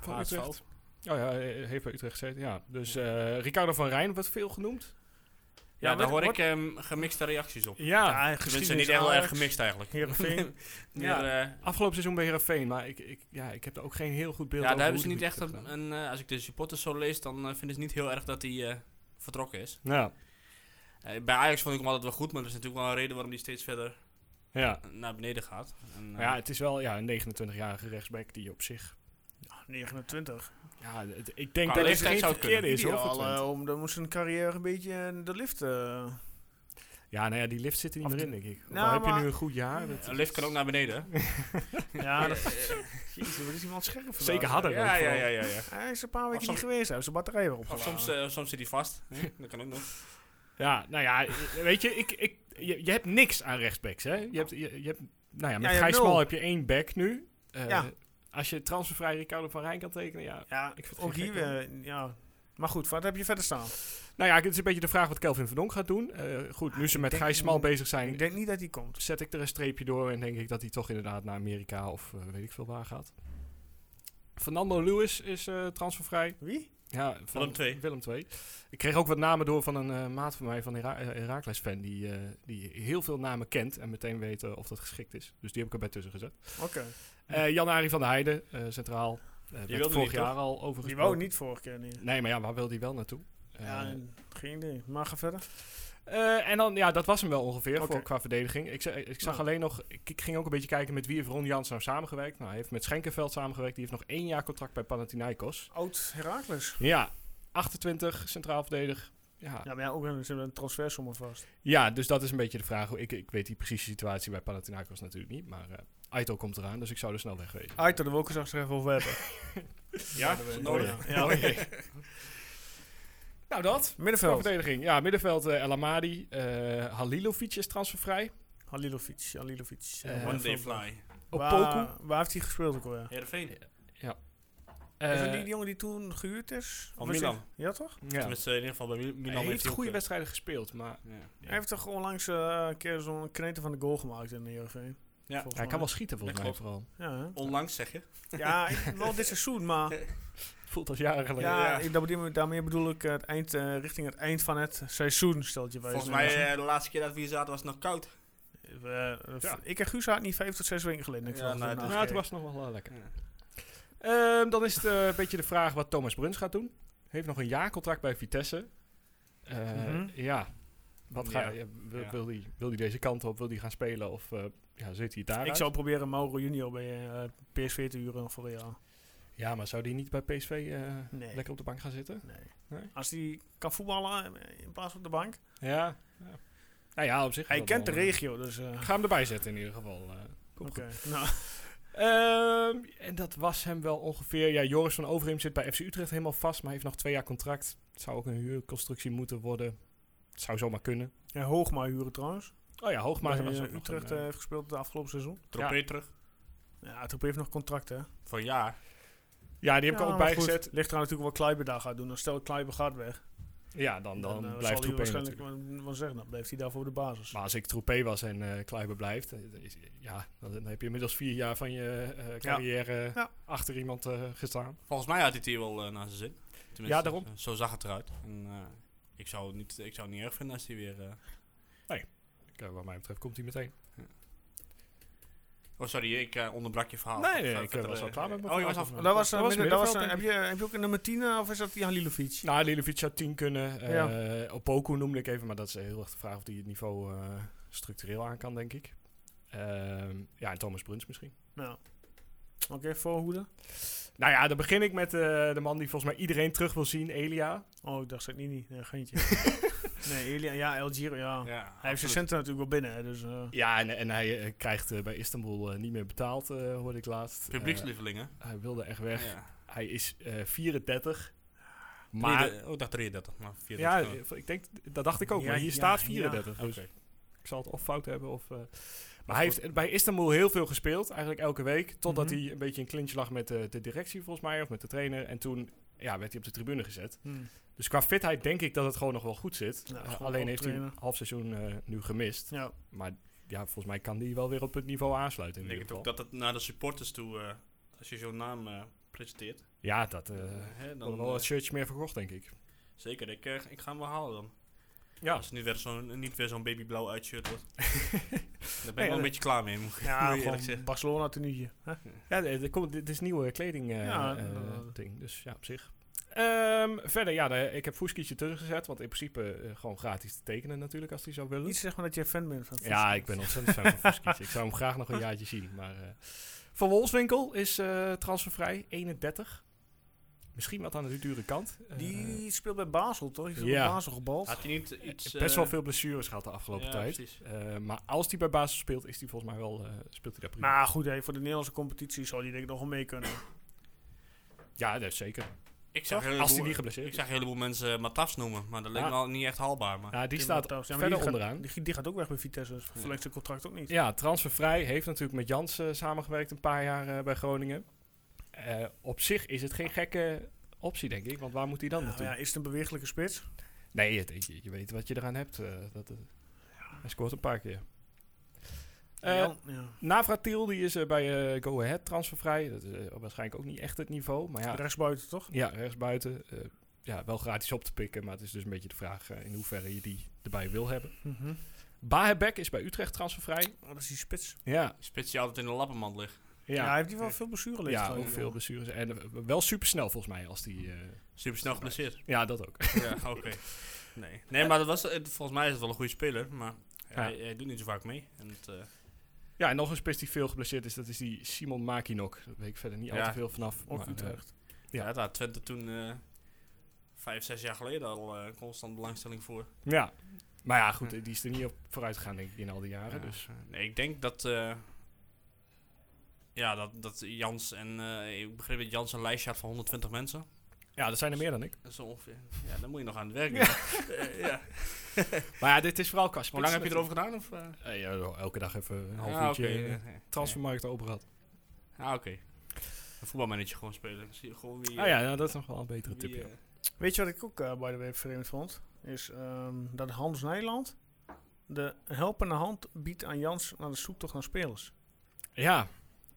Van HSV. Utrecht. Oh ja, eh, heeft bij Utrecht gezeten, ja. Dus eh, Ricardo van Rijn wordt veel genoemd. Ja, Ja, daar hoor ik ehm, gemixte reacties op. Ja, Tenminste, niet heel erg gemixt eigenlijk. Heerenveen. Meer, Ja. eh, afgelopen seizoen bij Heerenveen, maar ik, ik, ja, ik heb er ook geen heel goed beeld ja, over daar hebben ze niet echt een... eh, als ik de supporters zo lees, dan eh, vinden ze niet heel erg dat hij eh, vertrokken is. Ja, Eh, bij Ajax vond ik hem altijd wel goed, maar er is natuurlijk wel een reden waarom hij steeds verder ja. naar beneden gaat. En, Maar ja, het is wel ja, een 29-jarige rechtsback die op zich... 29. Ja, het- ik denk Qua dat het geen verkeerde is hoor, Ideaal, voor eh, om, dan moest zijn carrière een beetje in de lift. eh. Ja, nou ja, die lift zit er niet meer in, denk ik. Nou, al heb je maar- nu een goed jaar. Dat, een lift kan ook naar beneden. ja, dat, Jezus, wat is iemand scherp vandaag. zeker harder. Ja, ook ja, ja, ja, ja. Hij is een paar weken niet geweest. Hij heeft zijn batterij weer Of opgeladen. soms, eh, soms zit hij vast. Dat kan ook nog. Ja, nou ja, weet je, ik, ik, je, je hebt niks aan rechtsbacks, hè? Je hebt, je, je hebt, nou ja, met Ja, Gijs heb je één back nu. Eh, Ja. Als je transfervrij Ricardo van Rijn kan tekenen, ja. Ja, Ik ook hier weer. Ja. Maar goed, wat heb je verder staan? Nou ja, het is een beetje de vraag wat Kelvin Verdonk gaat doen. Eh, goed, nu ze met Gijs Smal bezig zijn, Ik denk niet dat hij komt. zet ik er een streepje door en denk ik dat hij toch inderdaad naar Amerika of eh, weet ik veel waar gaat. Fernando Lewis is eh, transfervrij. Wie? Ja, van Willem II. Willem II. Ik kreeg ook wat namen door van een eh, maat van mij, van Hera eh, Heracles fan, die, eh, die heel veel namen kent en meteen weet of dat geschikt is. Dus die heb ik erbij tussen gezet. Oké. Eh Jan-Arie van der Heijden, centraal. Werd wilde vorig niet, jaar al Die overgesproken. wou niet vorige keer niet. Nee, maar ja, waar wil die wel naartoe? Ja, geen idee. Maar ga verder. Eh, en dan, ja, dat was hem wel ongeveer voor, qua verdediging. Ik, ik zag Nou. alleen nog, ik, ik ging ook een beetje kijken met wie heeft Ron Jans nou samengewerkt. Nou, hij heeft met Schenkenveld samengewerkt. Die heeft nog één jaar contract bij Panathinaikos. Oud Herakles. Ja, 28, centraal verdediger. Ja, Ja, maar ja, ook een, een transfersom vast. ja, dus dat is een beetje de vraag. Ik, ik weet die precieze situatie bij Panathinaikos natuurlijk niet. Maar eh Aito komt eraan, dus ik zou er snel weg wezen. Aito, daar wil ik straks even over hebben. Ja, nodig. Ja. Nou, dat. Middenveld. verdediging. Ja, middenveld uh, El Amadi. eh Halilovic is transfervrij. Halilovic. Halilovic. Eh, One day fly. Opoku. Waar, waar heeft hij gespeeld ook alweer? Heerenveen. Eh, is dat die jongen die toen gehuurd is? Van is Milan. Ja, toch? ja. Tenminste, in ieder geval bij Mi- Milan Hij heeft hij goede ook, wedstrijden gespeeld, maar ja. Hij heeft toch onlangs een keer zo'n kneten van de goal gemaakt in de Heerenveen? Ja. Hij kan wel schieten volgens mij vooral. Ja? Onlangs zeg je. ja wel dit seizoen, maar Voelt als jaren geleden. ja, Ja. Ik, daarmee, daarmee bedoel ik het eind, eh, richting het eind van het seizoen, stelt je bij. Volgens mij, eh, de laatste keer dat we hier zaten was het nog koud. Eh, Ja. Ik en Guus niet vijf tot zes weken geleden. Ik Ja, nou, dat het was nog wel lekker. Ja. Ehm, dan is het een beetje de vraag wat Thomas Bruns gaat doen. Heeft nog een jaarcontract bij Vitesse. Eh, Mhm. Ja. Wat ga, Ja. wil, Ja. wil, die, wil die deze kant op? Wil die gaan spelen? Of eh, ja, zit hij daar? Ik zou proberen Mauro Junior bij eh, PSV te huren voor een jaar. Ja, maar zou die niet bij PSV eh, Nee. lekker op de bank gaan zitten? Nee. Nee? Als hij kan voetballen eh, in plaats van op de bank. Ja. ja. Nou ja, op zich. Hij kent de wel, eh, regio, dus... eh, ga hem erbij zetten in ieder geval. eh. komt Oké. goed. Nou, Ehm, en dat was hem wel ongeveer. Ja, Joris van Overheem zit bij FC Utrecht helemaal vast, maar heeft nog twee jaar contract. Het zou ook een huurconstructie moeten worden. Het zou zomaar kunnen. ja, Hoogma huren trouwens. Oh ja, Hoogmaar Bij, was ook nog Utrecht een, heeft gespeeld het afgelopen seizoen. Tropee terug. Ja, Troep heeft nog contract, hè? Voor een jaar. Ja, die heb ik Ja, ook maar bijgezet. goed, Ligt er natuurlijk wat Kleiber daar gaat doen. Dan stel Kleiber gaat weg. Ja, dan, dan, eh, blijft Troepé waarschijnlijk wel zeggen. Dan blijft hij daar voor de basis. Maar als ik Troepé was en eh Kleiber blijft, eh, is- ja, dan, dan heb je inmiddels vier jaar van je eh, carrière Ja. achter iemand eh, gestaan. Volgens mij had hij het hier wel naar zijn zin. Tenminste, Ja, daarom. Zo zag het eruit. En, eh, ik zou, niet, ik zou het niet erg vinden als hij weer... eh, Ik, eh, wat mij betreft komt hij meteen. Oh, sorry, ik eh, onderbrak je verhaal. Nee, nee, Ga ik, eh, was al eh, klaar met mijn Oh, je was. Dat was, Dat eh, was heb, je, heb je ook een nummer 10 eh, of is dat die Halilovic? Nou, Lilovic zou 10 kunnen. eh Ja. Opoku noemde ik even, maar dat is heel erg de vraag of hij het niveau eh, structureel aan kan, denk ik. Ehm, ja, en Thomas Bruns misschien. Nou. Oké, voorhoede. Nou ja, dan begin ik met eh, de man die volgens mij iedereen terug wil zien, Elia. Oh, ik dacht dat niet niet. Nee, geintje. nee, Elia, ja, El Giro, ja. Ja, Hij heeft zijn centen natuurlijk wel binnen, dus... eh, Ja, en, en hij eh, krijgt eh, bij Istanbul niet meer betaald, eh, hoorde ik laatst. Publiekslieveling, hè? Eh, hij wilde echt weg. Ja. Hij is eh 34. Maar. Oh, ik dacht 33, maar 34. ja, ik denk, dat dacht ik ook. Ja, maar hier ja, staat ja. 34. Dus Oké. ik zal het of fout hebben of... eh, maar hij heeft bij Istanbul heel veel gespeeld, eigenlijk elke week. Totdat Mhm. hij een beetje in clinch lag met de, de directie volgens mij, of met de trainer. En toen ja, werd hij op de tribune gezet. hmm. Dus qua fitheid denk ik dat het gewoon nog wel goed zit. Ja, Eh, alleen heeft hij een half seizoen eh, nu gemist. Ja, Maar ja, volgens mij kan die wel weer op het niveau aansluiten. Ik In denk ieder het geval. ook dat het naar de supporters toe, eh, als je zo'n naam eh, presenteert, Ja, dat eh hè, dan dan wel wat shirtjes meer verkocht, denk ik. zeker. Ik, ik ga hem wel halen dan. Ja, Als het niet weer zo'n niet weer zo'n babyblauw uitshirt wordt. Daar ben ik Nee, wel een beetje klaar mee, moet ik ja eerlijk gewoon zeggen. Barcelona tenue. hè? ja er, er komt, dit is nieuwe kleding eh, Ja, eh, ding, dus ja, op zich. Ehm, verder, ja, de- ik heb Fuskietje teruggezet, want in principe eh, gewoon gratis te tekenen natuurlijk als hij zou willen. Niet zeg maar dat je fan bent van Ja, voetbal. ik ben ontzettend fan van Fuskietje. Ik zou hem graag nog een jaartje zien. Maar, eh, van Wolfswinkel is eh, transfervrij, 31. Misschien wat aan de dure kant. Eh, Die speelt bij Basel, toch? Die is Ja. bij Basel gebald. Had hij niet iets... best eh, wel veel blessures gehad de afgelopen ja, tijd. precies. Eh, maar als hij bij basis speelt, is hij volgens mij wel, eh, speelt hij daar prima. Maar goed, hey, voor de Nederlandse competitie zou die denk ik nog wel mee kunnen. ja, dat is zeker. Ik zag, Toch? Als hij heleboel- niet geblesseerd ik zag een heleboel mensen Matafs noemen, maar dat leek Ja. me al niet echt haalbaar. Maar Ja, die Tim staat Matthäus. Ja, maar verder die gaat- onderaan. Die, die gaat ook weg bij Vitesse, dus verlengt zijn contract ook niet. Ja, transfervrij. Heeft natuurlijk met Jans eh, samengewerkt een paar jaar eh, bij Groningen. Eh, op zich is het geen gekke optie, denk ik. Want waar moet hij dan Nou naartoe? ja, is het een bewegelijke spits? Nee, het- je, je weet wat je eraan hebt. eh, dat, eh, hij scoort een paar keer. Eh, ja, ja. Navratil die is bij Go Ahead transfervrij. Dat is waarschijnlijk ook niet echt het niveau. Maar ja, Rechtsbuiten, toch? ja rechtsbuiten. eh, ja, wel gratis op te pikken. Maar het is dus een beetje de vraag in hoeverre je die erbij wil hebben. Mhm. Bahebek is bij Utrecht transfervrij. Oh, dat is die spits. Ja, spits die altijd in de lappenmand ligt. Ja, ja, hij heeft die wel veel blessure ja ook veel blessures. En eh, wel super snel volgens mij als die... eh, Super snel geblesseerd. ja, dat ook. ja, oké. Nee. nee, maar dat was, eh, volgens mij is het wel een goede speler, maar hij, hij doet niet zo vaak mee. En het, eh, Ja, en nog een spits die veel geblesseerd is, dat is die Simon Makinok. Daar weet ik verder niet al te veel vanaf. Ook maar, Utrecht. Ja. ja, daar had Twente toen eh, vijf, zes jaar geleden al eh, constant belangstelling voor. ja. Maar ja, goed, die is er niet op vooruit gegaan, denk ik, in al die jaren. Ja, Dus. nee, ik denk dat, eh, ja, dat, dat Jans en eh, ik begreep dat Jans een lijstje had van 120 mensen. Ja, dat zijn er meer dan ik. Zo ongeveer. Ja, dan moet je nog aan het werk. Ja. doen. Eh, ja. Maar ja, dit is vooral qua Hoe lang heb je erover gedaan? Of, eh? Ja, elke dag even een half Ah, uurtje transfermarkt open gehad. Ah, oké. Een voetbalmanager gewoon spelen. Dan zie je gewoon wie... Ah ja, nou, dat is nog wel een betere wie, tip. ja. eh, Weet je wat ik ook uh, bij de way vreemd vond? Is ehm, dat Hans Nijland de helpende hand biedt aan Jans naar de zoektocht naar spelers. Ja,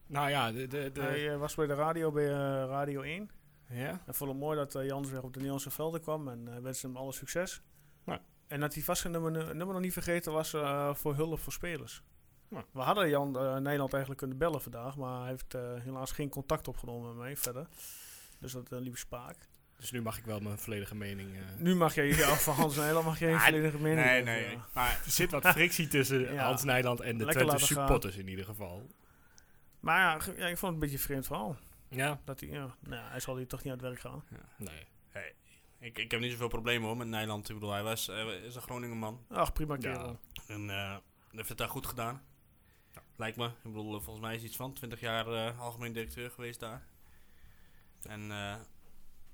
nou ja, de... de, de Hij eh, was bij de radio bij eh, Radio 1. ja? En vond het mooi dat eh, Jans weer op de Nederlandse velden kwam. En uh, wenste hem alle succes. Ja. En dat hij vast zijn nummer, nummer nog niet vergeten was voor hulp voor spelers. Ja. We hadden Jan uh, Nederland eigenlijk kunnen bellen vandaag. Maar hij heeft helaas geen contact opgenomen met mij verder. Dus dat lieve spaak. Dus nu mag ik wel mijn volledige mening... Nu mag jij ja, van Hans Nijland mag je volledige mening Nee, nee. Maar er zit wat frictie tussen Ja. Hans Nijland en de Lekker Twente laten gaan. supporters in ieder geval. Maar ja, ja, ik vond het een beetje een vreemd verhaal. Ja. Dat hij, ja, nou, ja, hij zal hier toch niet aan het werk gaan. Nee. Ik, ik heb niet zoveel problemen hoor met Nederland. Ik bedoel, hij was, hij is een Groningen man. Ach, prima Ja. kerel. En eh heeft het daar goed gedaan. Lijkt me. Ik bedoel, eh, volgens mij is hij iets van 20 jaar eh, algemeen directeur geweest daar. En eh,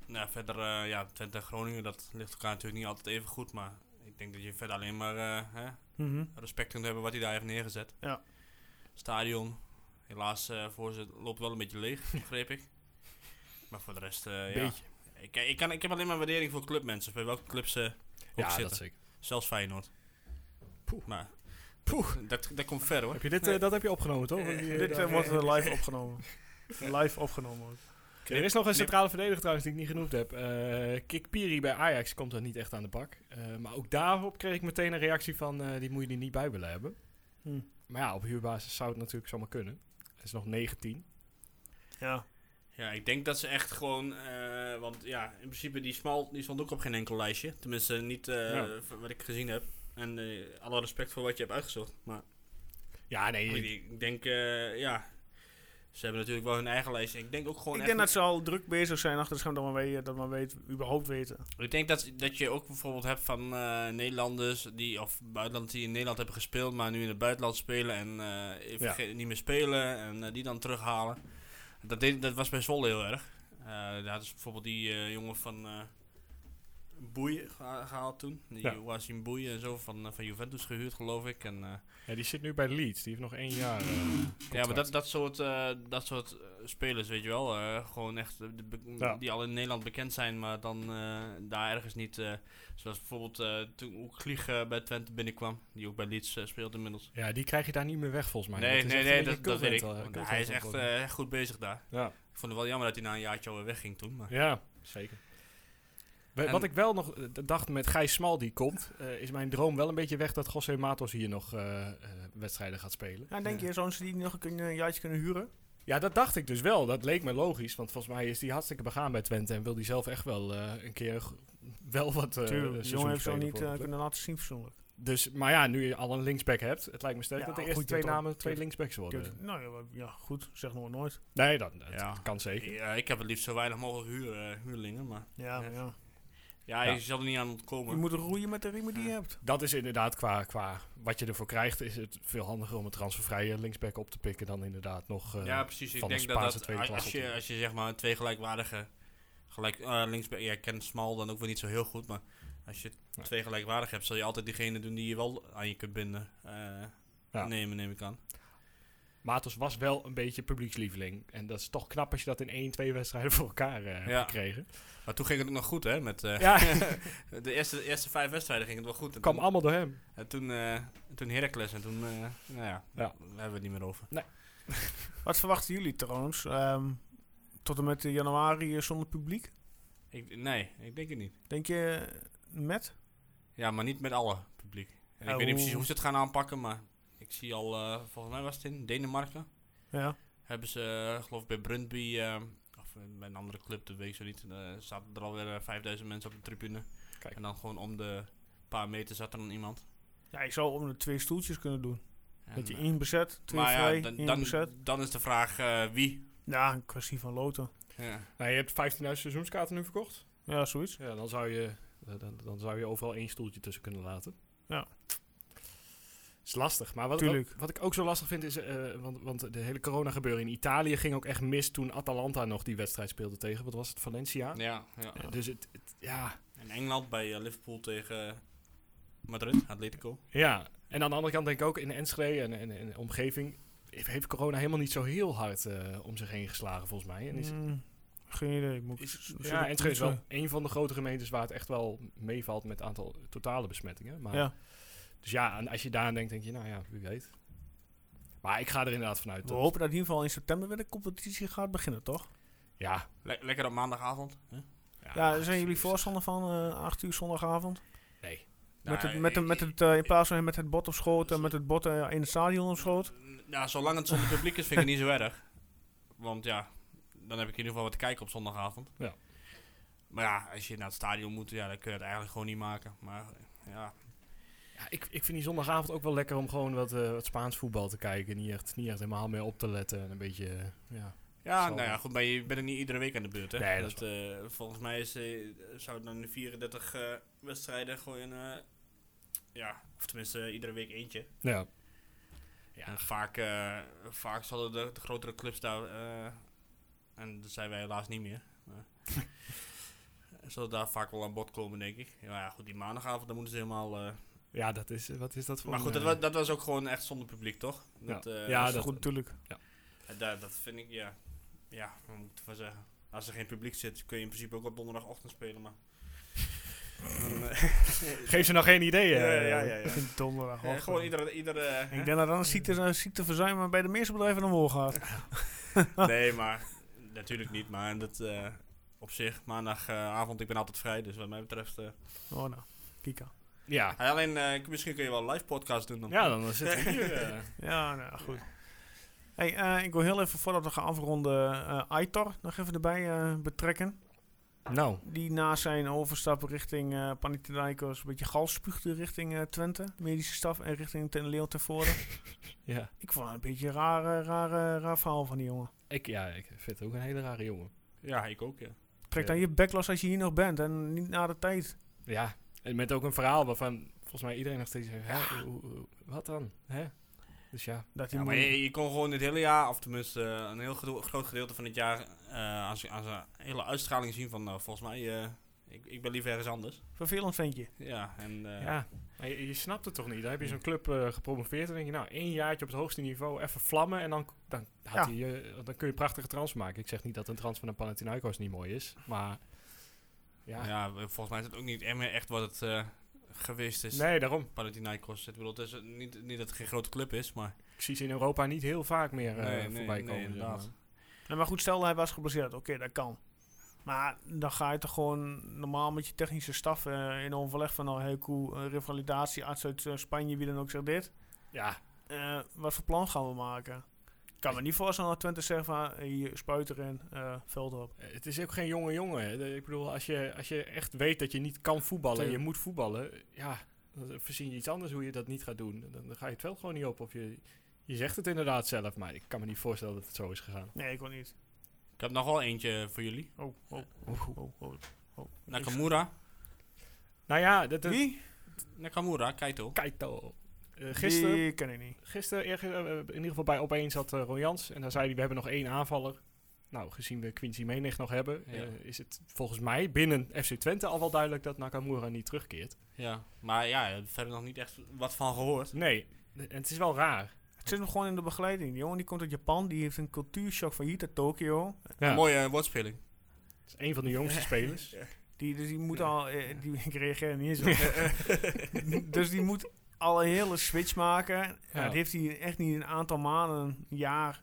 nou, verder, ja, Twente en Groningen, dat ligt elkaar natuurlijk niet altijd even goed. Maar ik denk dat je verder alleen maar eh, hè, Mhm. respect kunt hebben wat hij daar heeft neergezet. Ja. Stadion, helaas eh voor ze loopt wel een beetje leeg, begreep ik. Maar voor de rest, eh, ja. Beetje. Ik, ik, kan, ik heb alleen maar waardering voor clubmensen, bij welke clubs ze ook Ja, zitten. dat zeker. Zelfs Feyenoord. Poeh. Maar Poeh. dat, dat komt ver hoor. Heb je dit, eh, dat heb je opgenomen, toch? Die, eh, Dit eh, wordt eh, live opgenomen. live opgenomen ook. Er is nog een centrale verdediger trouwens die ik niet genoemd heb. Eh Kik Piri bij Ajax komt er niet echt aan de bak. Eh, maar ook daarop kreeg ik meteen een reactie van... eh, die moet je er niet bij willen hebben. Hm. Maar ja, op huurbasis zou het natuurlijk zomaar kunnen. Het is nog 19. Ja. Ja, ik denk dat ze echt gewoon... eh, want ja, in principe die Smal die stond ook op geen enkel lijstje. Tenminste, niet eh, Ja. v- wat ik gezien heb. En eh, alle respect voor wat je hebt uitgezocht. Maar Ja, nee. ik, ik denk, eh, ja... Ze hebben natuurlijk wel hun eigen lijstje. Ik denk ook gewoon Ik echt... denk dat ze al druk bezig zijn achter de scherm dat men weet, dat men weet, überhaupt weten. Ik denk dat, dat je ook bijvoorbeeld hebt van eh, Nederlanders die, of buitenlanders die in Nederland hebben gespeeld, maar nu in het buitenland spelen en eh, even Ja. ge- niet meer spelen en eh, die dan terughalen. Dat, deed, dat was bij Zwolle heel erg. Eh daar hadden ze bijvoorbeeld die eh, jongen van Boeien geha- gehaald toen. Die Ja. was in Boeien en zo van, eh, van Juventus gehuurd, geloof ik. En, eh, Ja, die zit nu bij Leeds. Die heeft nog één jaar. eh, ja, maar dat, dat soort, dat soort spelers, weet je wel. gewoon echt, de Ja. die al in Nederland bekend zijn, maar dan daar ergens niet. zoals bijvoorbeeld toen ook Klieg bij Twente binnenkwam, die ook bij Leeds speelt inmiddels. Ja, die krijg je daar niet meer weg volgens mij. nee, nee, nee, dat, dat weet ik. hij is echt goed bezig daar. Ja, Ik vond het wel jammer dat hij na een jaartje alweer wegging toen. Maar. ja, zeker. En- Wat ik wel nog eh, dacht met Gijs Smal die komt, eh, is mijn droom wel een beetje weg dat José Matos hier nog eh, eh, wedstrijden gaat spelen. Ja, denk je, zo'n ze die nog een, een jaartje kunnen huren? Ja, dat dacht ik dus wel. Dat leek me logisch. Want volgens mij is die hartstikke begaan bij Twente. En wil die zelf echt wel eh, een keer wel wat eh Tuurlijk, jongen heeft zo niet kunnen laten zien persoonlijk. Dus, maar ja, nu je al een linksback hebt. Het lijkt me sterk Ja, dat de eerste twee namen twee linksbacks worden. Nou ja, ja, goed, zeg nog maar nooit. Nee, dat, dat Ja. kan zeker. Ja, ik heb het liefst zo weinig mogelijk huur, huurlingen, maar Ja, Ja. Ja. ja, Ja. je zal er niet aan Je ontkomen. moet roeien met de riemen die je hebt. Dat is inderdaad qua, qua wat je ervoor krijgt, is het veel handiger om een transfervrije linksback op te pikken dan inderdaad nog. eh, ja, precies. Ik van de denk dat, Spaanse dat tweede als, je, als je zeg maar twee gelijkwaardige, gelijk, eh linksback, ja, ik ken Smal dan ook weer niet zo heel goed, maar als je Ja. twee gelijkwaardig hebt, zal je altijd diegene doen die je wel aan je kunt binden. eh, Ja. Nemen, neem ik aan. Matos was wel een beetje publiekslieveling. En dat is toch knap als je dat in één, twee wedstrijden voor elkaar eh, Ja. gekregen. Maar toen ging het ook nog goed, hè? Met, eh, Ja, de eerste, eerste vijf wedstrijden ging het wel goed. En kwam toen, allemaal door hem. en toen, eh, toen Heracles en toen, eh, nou ja, Ja. daar hebben we het niet meer over. Wat verwachten jullie trouwens? Ehm, tot en met januari zonder publiek? Ik, nee, ik denk het niet. Denk je met? Ja, maar niet met alle publiek. En Ja, ik weet niet precies hoe ze het gaan aanpakken, maar ik zie al, eh, volgens mij was het in Denemarken. Ja. Hebben ze, eh, geloof ik, bij Brundby, eh, of bij een andere club, dat weet ik zo niet, eh zaten er alweer eh, 5000 mensen op de tribune. Kijk. En dan gewoon om de paar meter zat er dan iemand. Ja, je zou om de twee stoeltjes kunnen doen. En, Dat je één bezet, twee maar vrij, ja, dan, één dan, bezet. dan is de vraag eh, wie. Ja, een kwestie van loten. Ja. Nou, je hebt 15.000 seizoenskaarten nu verkocht. Ja, zoiets. Ja, dan zou je, dan, dan zou je overal één stoeltje tussen kunnen laten. Ja. Is lastig. Maar wat, wat, ik ook zo lastig vind is, eh, want, want de hele corona gebeuren in Italië ging ook echt mis toen Atalanta nog die wedstrijd speelde tegen, wat was het, Valencia? Ja, ja. Eh, Dus het, het- ja, In Engeland bij eh, Liverpool tegen Madrid, Atletico. ja. En aan de andere kant denk ik ook in Enschede en, en, en de omgeving heeft- corona helemaal niet zo heel hard eh, om zich heen geslagen volgens mij. En is, Mm, geen idee. Moet is, ja, Enschede is wel een van de grote gemeentes waar het echt wel meevalt met het aantal totale besmettingen. Maar Ja. Dus ja, en als je daar aan denkt, denk je, nou ja, wie weet. Maar ik ga er inderdaad vanuit. We dat- hopen dat in ieder geval in september weer de competitie gaat beginnen, toch? Ja. Le- lekker op maandagavond. Hè? Ja, zijn jullie voorstander van eh 8 uur zondagavond? Nee. met Nou, het, met, het- met het, eh, in plaats van met het bot op schoot, eh, met het bot in het stadion op schoot? Ja, zolang het zonder publiek is, vind ik het niet zo erg. Want ja, dan heb ik in ieder geval wat te kijken op zondagavond. Ja. Maar ja, als je naar het stadion moet, ja, dan kun je het eigenlijk gewoon niet maken. Maar ja, Ja, ik, ik vind die zondagavond ook wel lekker om gewoon wat, wat Spaans voetbal te kijken. Niet echt, niet echt helemaal meer op te letten. En een beetje, eh, ja. ja Zal nou ja, goed, maar je bent er niet iedere week aan de beurt. Hè? Nee, dat eh, volgens mij is, eh, zou dan de 34 eh, wedstrijden gewoon, ja, of tenminste iedere week eentje. Ja. En vaak, vaak zullen de, de grotere clubs daar, en dat zijn wij helaas niet meer, zullen daar vaak wel aan bod komen, denk ik. Ja, ja, goed, die maandagavond, dan moeten ze helemaal... eh, Ja, dat is, wat is dat voor maar goed, een, dat, eh, was, dat was ook gewoon echt zonder publiek, toch? Dat, eh, Ja, dat is dat- goed natuurlijk. en daar- dat vind ik, ja, ja, wat moet ik zeggen? Als er geen publiek zit, kun je in principe ook op donderdagochtend spelen, maar... Eh, Geef ze nog geen idee. ja, eh. ja, ja, ja. Donderdag. Eh, gewoon iedere... iedere hè? Ik denk dat dan ziekte, ziekteverzuim bij de meeste bedrijven omhoog gaat. Nee, maar natuurlijk niet, maar dat eh, op zich, maandagavond, ik ben altijd vrij, dus wat mij betreft... eh, Oh, nou, Kika. Ja, alleen, eh, misschien kun je wel een live podcast doen dan. ja dan zitten we hier. eh. Ja, nou, goed. Hey, eh, ik wil heel even, voordat we gaan afronden, eh Aitor nog even erbij eh, betrekken. nou, Die na zijn overstap richting eh Panathinaikos een beetje gal spuugde richting eh, Twente. Medische staf en richting Ten Leeuw tevoren. ja. ik vond het een beetje een raar, raar, raar verhaal van die jongen. Ik, ja, ik vind het ook een hele rare jongen. Ja, ik ook, ja. Trek Ja. dan je bek los als je hier nog bent en niet na de tijd. Ja, en met ook een verhaal waarvan volgens mij iedereen nog steeds zegt, hè, wat dan? Hè? Dus ja, Dat hij Ja, moet- maar je, je kon gewoon het hele jaar, of tenminste eh, een heel gedo- groot gedeelte van het jaar, eh aan zijn aan zijn hele uitstraling zien van, nou, volgens mij, eh, ik, ik ben liever ergens anders. Vervelend vind je. Ja, en eh, ja. Maar je, je snapt het toch niet? Dan heb je zo'n club eh, gepromoveerd en denk je, nou, één jaartje op het hoogste niveau, even vlammen en dan, dan, had Ja. hij, dan kun je prachtige transfer maken. Ik zeg niet dat een transfer naar Panathinaikos niet mooi is, maar ja. ja. volgens mij is het ook niet meer echt wat het eh, geweest is. Nee, daarom. Panathinaikos. Ik bedoel, het is niet, niet dat het geen grote club is, maar... Ik zie ze in Europa niet heel vaak meer eh, Nee, nee, voorbij nee, komen. zeg inderdaad. maar. Nee, maar goed, stel hij was geblesseerd. Oké, dat kan. Maar dan ga je toch gewoon normaal met je technische staf eh, in overleg van nou, heel cool, revalidatie, arts uit Spanje, wie dan ook zegt dit. Ja, wat voor plan gaan we maken? Ik kan me niet voorstellen dat Twente zegt van hier spuit erin, eh veld op. Eh, Het is ook geen jonge jongen. hè. Ik bedoel, als je, als je echt weet dat je niet kan voetballen en je moet voetballen, ja, dan verzin je iets anders hoe je dat niet gaat doen. Dan, dan ga je het veld gewoon niet op. Of je, je zegt het inderdaad zelf, maar ik kan me niet voorstellen dat het zo is gegaan. Nee, ik wil niet. Ik heb nog wel eentje voor jullie. Oh, oh, oh, oh, oh. oh. Nakamura. Nou ja, dat, dat, Wie? Nakamura, Kaito. Kaito. Eh, gisteren, Die ken ik niet. gisteren ergens, eh, in ieder geval bij Opeens zat uh, Ron Jans. En daar zei hij, we hebben nog één aanvaller. Nou, gezien we Quincy Menig nog hebben, Ja. eh, is het volgens mij binnen FC Twente al wel duidelijk dat Nakamura niet terugkeert. Ja, maar ja, verder nog niet echt wat van gehoord. Nee, en het is wel raar. Het zit nog gewoon in de begeleiding. Die jongen die komt uit Japan, die heeft een cultuurshock van hier tot Tokio. Ja, Mooie eh, woordspeling. Het is een van de jongste spelers. Die, dus die moet al, eh, die, ik reageer niet eens op. dus die moet al een hele switch maken. Ja. Ja. dat heeft hij echt niet in een aantal maanden, een jaar.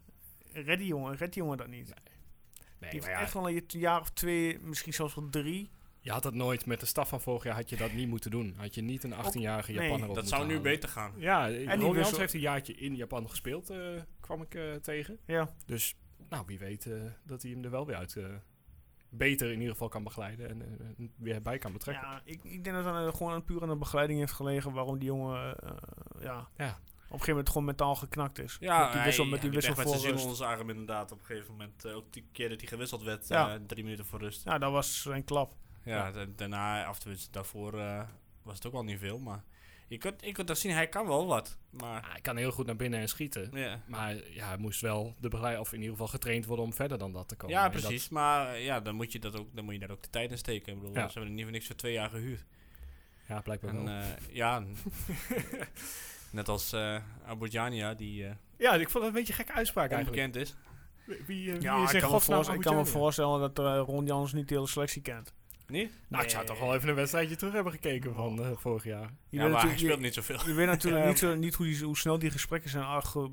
Red die jongen, red die jongen dat niet. Nee, die heeft ja, echt wel een jaar of twee, misschien zelfs wel drie. je had dat nooit met de staf van vorig jaar had je dat niet moeten doen. Had je niet een 18-jarige nee, Japaner op Dat zou nu beter gaan. Ja, die Ron Jans wissel- heeft een jaartje in Japan gespeeld, eh, kwam ik eh, tegen. Ja, Dus nou, wie weet eh, dat hij hem er wel weer uit eh, beter in ieder geval kan begeleiden en eh, weer bij kan betrekken. ja ik, ik denk dat het gewoon aan puur aan de begeleiding heeft gelegen waarom die jongen eh, ja, Ja. op een gegeven moment gewoon mentaal geknakt is. Ja, met die wissel, hij- met die wissel voor rust. onder zijn arm inderdaad op een gegeven moment. eh, ook die keer dat hij gewisseld werd, Ja. eh, drie minuten voor rust. Ja, dat was zijn klap. Ja, da- daarna, tenminste daarvoor, eh, was het ook wel niet veel. Maar je kunt, je kunt dat zien, hij kan wel wat. Maar Ah, hij kan heel goed naar binnen en schieten. ja, Maar ja, hij moest wel de begeleid of in ieder geval getraind worden om verder dan dat te komen. ja dat- precies. Maar ja, dan moet, je dat ook, dan moet je daar ook de tijd in steken. Ik bedoel, Ja. ze hebben er niet voor niks voor twee jaar gehuurd. ja, blijkbaar En, wel. eh, ja, net als eh Abujania, die eh ja, ik vond het een beetje een gekke uitspraak eigenlijk. onbekend is. Wie, wie, wie Ja, is ik in kan, me voorst- ik kan me voorstellen dat Ron Jans niet de hele selectie kent. Nee? Nou, ik zou toch wel even een wedstrijdje terug hebben gekeken van eh, vorig jaar. Je Ja, weet maar hij natuurlijk- speelt niet zoveel. Je weet natuurlijk Ja. niet, zo, niet hoe, die, hoe snel die gesprekken zijn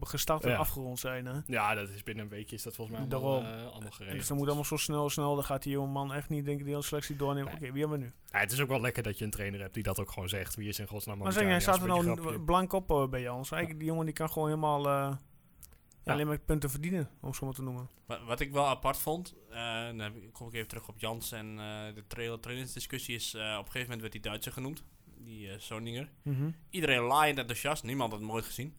gestart en Ja. afgerond zijn. Hè? Ja, dat is binnen een weekje is dat volgens mij allemaal, Daarom. eh, allemaal geregeld. Dus dan moet allemaal zo snel, snel. Dan gaat die jonge man echt niet denken die hele selectie doornemen. Nee. Oké, wie hebben we nu? Ja, het is ook wel lekker dat je een trainer hebt die dat ook gewoon zegt. Wie is in godsnaam Maar zeg jij, Abujamra? staat er nou grapje. blank op eh, bij Jans? Eigenlijk, die jongen die kan gewoon helemaal eh, Ja. alleen maar punten verdienen, om zo maar te noemen. Wat, wat ik wel apart vond, eh, dan kom ik even terug op Jans en eh, de trail trainingsdiscussie is, eh, op een gegeven moment werd die Duitser genoemd, die Soninger. Iedereen laaiend enthousiast, niemand had het nooit gezien.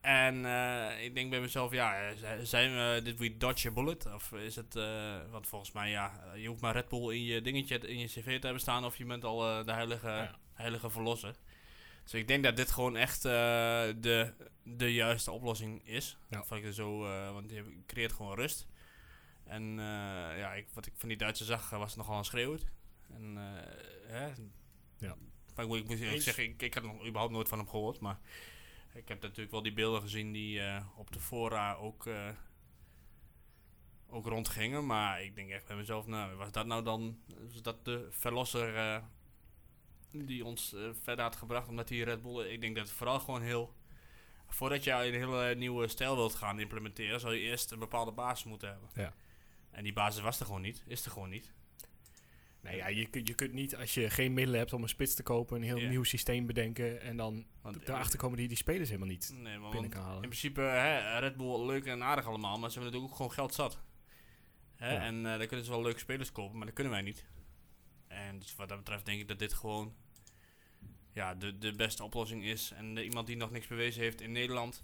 En eh, ik denk bij mezelf, ja, zijn we dit we dodge a bullet? Of is het, eh, want volgens mij, ja, je hoeft maar Red Bull in je dingetje, in je cv te hebben staan of je bent al eh, de heilige, Ja. heilige verlosser. Dus ik denk dat dit gewoon echt eh, de, de juiste oplossing is. Ja. Of ik zo, eh, want je creëert gewoon rust. En eh, ja, ik, wat ik van die Duitse zag, was het nogal een schreeuwt. En, eh, hè, Ja. maar ik, moet- eerlijk zeggen, ik, ik had nog überhaupt nooit van hem gehoord. Maar ik heb natuurlijk wel die beelden gezien die eh, op de fora ook, eh, ook rondgingen. Maar ik denk echt bij mezelf, nou, was dat nou dan was dat de verlosser eh, die ons eh, verder had gebracht? Omdat die Red Bull, ik denk dat het vooral gewoon heel voordat je een hele nieuwe stijl wilt gaan implementeren, zou je eerst een bepaalde basis moeten hebben. Ja. En die basis was er gewoon niet, is er gewoon niet. Nee, ja, je, kunt- je kunt niet, als je geen middelen hebt om een spits te kopen, een heel Ja. nieuw systeem bedenken en dan Want erachter komen die die spelers helemaal niet Nee, maar binnen kan halen. in principe, hè, Red Bull leuk en aardig allemaal, maar ze hebben natuurlijk ook gewoon geld zat. Hè? Ja. En eh dan kunnen ze wel leuke spelers kopen, maar dat kunnen wij niet. En dus wat dat betreft denk ik dat dit gewoon ja, de, de beste oplossing is. En iemand die nog niks bewezen heeft in Nederland,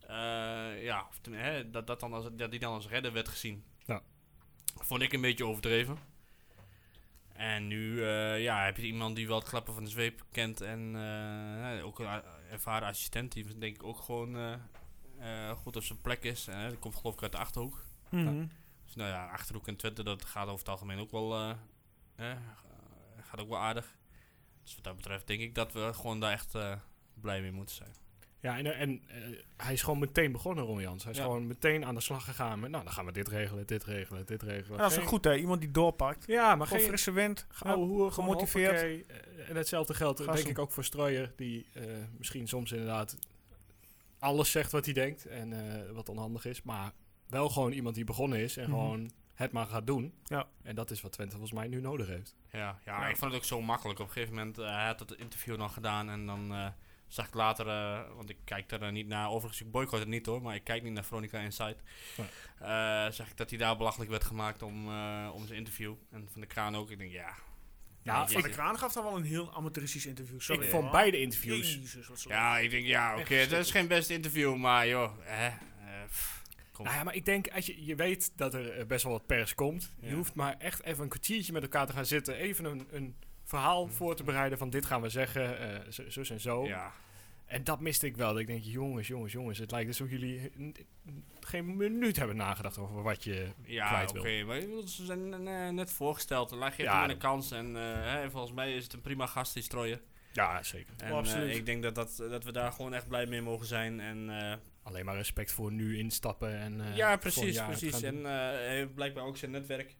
eh, ja, of ten- hè, dat, dat, dan als, dat die dan als redder werd gezien. Ja. Vond ik een beetje overdreven. En nu eh, ja, heb je iemand die wel het klappen van de zweep kent en eh, ook een ervaren assistent die denk ik ook gewoon eh, eh, goed op zijn plek is. En, die komt geloof ik uit de Achterhoek. Mhm. Dus nou ja, Achterhoek en Twente, dat gaat over het algemeen ook wel, eh, eh, gaat ook wel aardig. Dus wat dat betreft denk ik dat we gewoon daar echt eh, blij mee moeten zijn. Ja, en, en eh, hij is gewoon meteen begonnen, Ron Jans. Hij is Ja. gewoon meteen aan de slag gegaan met, nou, dan gaan we dit regelen, dit regelen, dit regelen. Ja, dat is Geen- ook goed hè, iemand die doorpakt. Ja, maar Gewoon geen frisse wind, hoer, gewoon gemotiveerd. hoppakee. Eh, En hetzelfde geldt denk ik ook voor Strooier, die eh, misschien soms inderdaad alles zegt wat hij denkt en eh, wat onhandig is, maar wel gewoon iemand die begonnen is en Mhm. gewoon het maar gaat doen. Ja. En dat is wat Twente volgens mij nu nodig heeft. Ja, ja, Ja. ik vond het ook zo makkelijk. Op een gegeven moment, eh, hij had het interview nog gedaan en dan eh, zag ik later, eh, want ik kijk er eh, niet naar, overigens ik boycott het niet hoor, maar ik kijk niet naar Veronica Insight. Eh zag ik dat hij daar belachelijk werd gemaakt om, eh, om zijn interview. En van de kraan ook. Ik denk, ja. Ja, Van de Kraan gaf dan wel een heel amateuristisch interview. Sorry, ik vond beide interviews. Jezus. Ja, ik denk, ja, oké, Echt dat is geen best interview, maar joh, hè. eh, Nou ja, maar ik denk, als je, je weet dat er eh, best wel wat pers komt. Je Ja. hoeft maar echt even een kwartiertje met elkaar te gaan zitten. Even een, een verhaal voor te bereiden van dit gaan we zeggen, eh, zo, zus en zo. Ja, En dat miste ik wel. Dat ik denk, jongens, jongens, jongens. Het lijkt alsof jullie geen minuut hebben nagedacht over wat je ja kwijt oké, wil. maar ik bedoel, ze zijn net voorgesteld. Dan geef je Ja, hem een kans en eh, hè, volgens mij is het een prima gast, die strooien. Ja, zeker. En Oh, absoluut. ik denk dat, dat, dat we daar gewoon echt blij mee mogen zijn. En eh, Alleen maar respect voor nu instappen. En, eh, ja, precies, precies. En eh, heeft blijkbaar ook zijn netwerk.